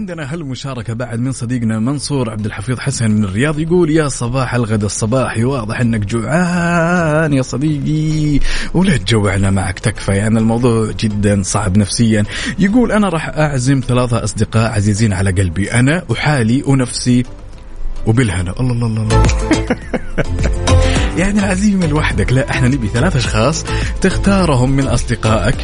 عندنا هالمشاركة بعد من صديقنا منصور عبد الحفيظ حسن من الرياض يقول يا صباح الغد الصباحي واضح إنك جوعان يا صديقي. ولا تجوعنا معك تكفى يعني الموضوع جدا صعب نفسيا. يقول أنا راح أعزم ثلاثة أصدقاء عزيزين على قلبي أنا وحالي ونفسي وبالهنا. الله الله الله, الله. [laughs] يعني العزيمة لوحدك لا إحنا نبي ثلاث أشخاص تختارهم من أصدقائك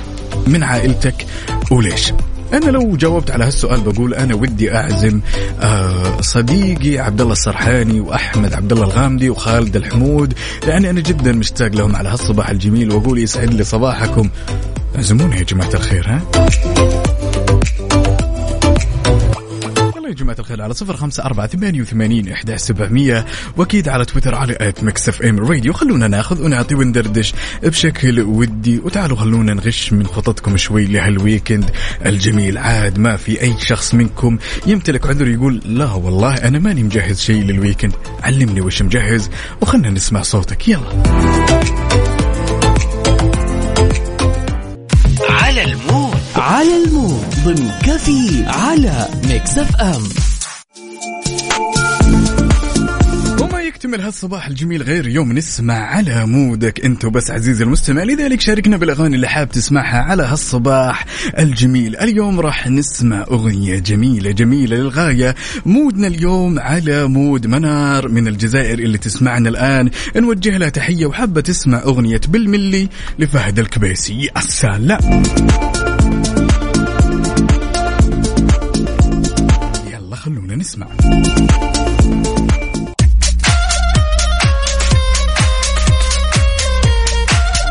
من عائلتك وليش؟ أنا لو جاوبت على هالسؤال بقول أنا ودي أعزم آه صديقي عبد الله السرحاني وأحمد عبد الله الغامدي وخالد الحمود لاني أنا جدا مشتاق لهم على هالصباح الجميل وأقول يسعد لي صباحكم. اعزموني يا جماعة الخير ها؟ يا جماعة الخير على صفر خمسة أربعة ثمانية وثمانين إحدى سبعمية. وأكيد على تويتر على at Mix FM Radio. خلونا ناخذ ونعطي وندردش بشكل ودي. وتعالوا خلونا نغش من خططكم شوي لهال weekend الجميل. عاد ما في أي شخص منكم يمتلك عذر يقول لا والله أنا ماني مجهز شيء لل weekend. علمني وش مجهز وخلنا نسمع صوتك. يلا. على ال mood ضمن كفي على Mix FM وما يكتمل هالصباح الجميل غير يوم نسمع على mood ك انت وبس عزيزي المستمع. لذلك شاركنا بالأغاني اللي حاب تسمعها على هالصباح الجميل. اليوم راح نسمع أغنية جميلة جميلة للغاية. مودنا اليوم على مود منار من الجزائر اللي تسمعنا الآن. نوجه لها تحية وحابة تسمع أغنية بالملي لفهد الكبيسي. يا نسمع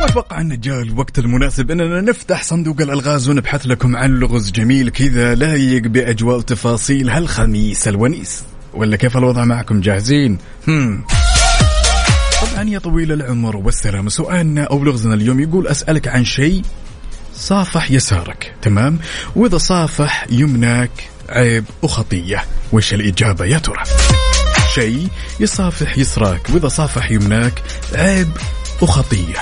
واتوقع أن جاء الوقت المناسب إننا نفتح صندوق الألغاز ونبحث لكم عن لغز جميل كذا لايق بأجواء وتفاصيل هالخميس الونيس ولا كيف الوضع معكم جاهزين؟ هم. طبعا يا طويل العمر والسلام سؤالنا أو لغزنا اليوم يقول أسألك عن شيء صافح يسارك تمام وإذا صافح يمناك عيب وخطية. وش الإجابة يا ترى؟ شيء يصافح يسراك وإذا صافح يمناك عيب وخطية.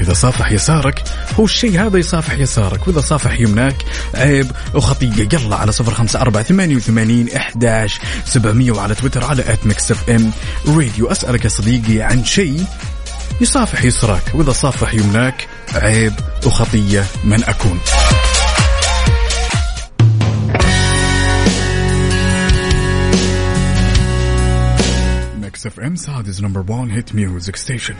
إذا صافح يسارك هو الشيء هذا يصافح يسارك. وإذا صافح يمناك عيب وخطية. يلا على صفر خمسة أربعة ثمانية وثمانين إحداش سبعمية وعلى تويتر على at Mix FM Radio أسألك يا صديقي عن شيء يصافح يسراك. وإذا صافح يمناك عيب وخطية من أكون. Mix FM Saudi's number 1 hit music station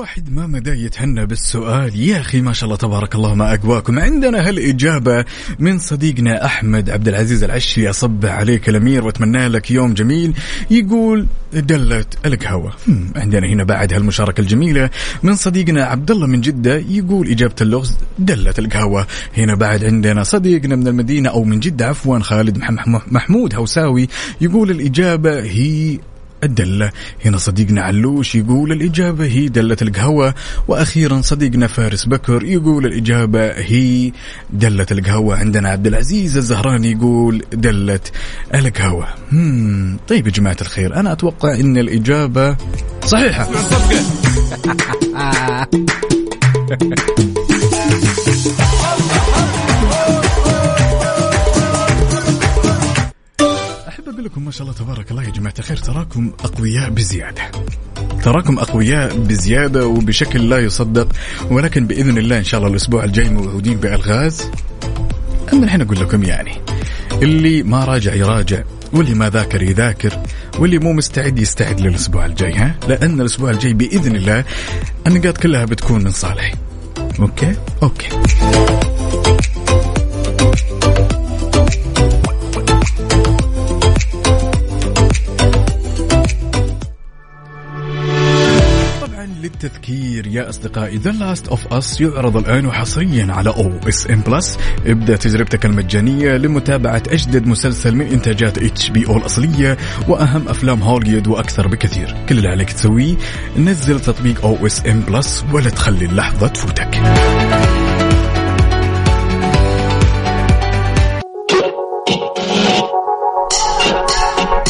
الواحد ما مدى يتهنى بالسؤال. يا أخي ما شاء الله تبارك الله ما أقواكم. عندنا هالإجابة من صديقنا أحمد عبد العزيز العشي أصب عليك الأمير وأتمنى لك يوم جميل. يقول دلت القهوة. هم، عندنا هنا بعد هالمشاركة الجميلة من صديقنا عبد الله من جدة. يقول إجابة اللغز دلت القهوة. هنا بعد عندنا صديقنا من المدينة أو من جدة عفوا خالد مح- محمود هوساوي. يقول الإجابة هي الدلة هنا صديقنا علوش يقول الإجابة هي دلة القهوة وأخيرا صديقنا فارس بكر يقول الإجابة هي دلة القهوة. عندنا عبد العزيز الزهراني يقول دلة القهوة. طيب يا جماعة الخير أنا أتوقع أن الإجابة صحيحة. [laughs] [laughs] أقول لكم ما شاء الله تبارك الله يا جماعة الخير. تراكم أقوياء بزيادة. تراكم أقوياء بزيادة وبشكل لا يصدق. ولكن بإذن الله إن شاء الله الأسبوع الجاي موعودين بألغاز. أما الحين أقول لكم يعني اللي ما راجع يراجع واللي ما ذاكر يذاكر واللي مو مستعد يستعد للأسبوع الجاي ها؟ لأن الأسبوع الجاي بإذن الله النقاط كلها بتكون من صالحي. Okay؟ Okay. للتذكير يا أصدقائي. The Last of Us يعرض الآن وحصريا على أو اس ام بلس ابدأ تجربتك المجانية لمتابعة أجدد مسلسل من إنتاجات HBO الأصلية وأهم أفلام هوليوود وأكثر بكثير. كل اللي عليك تسويه نزل تطبيق أو اس ام بلس ولا تخلي اللحظة تفوتك.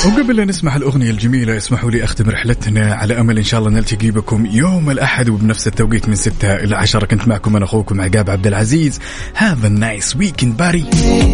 وقبل لا نسمع الأغنية الجميلة اسمحوا لي أختم رحلتنا على أمل إن شاء الله نلتقي بكم يوم الأحد وبنفس التوقيت من 6 إلى 10 كنت معكم أنا أخوكم عقاب عبد العزيز. A nice weekend buddy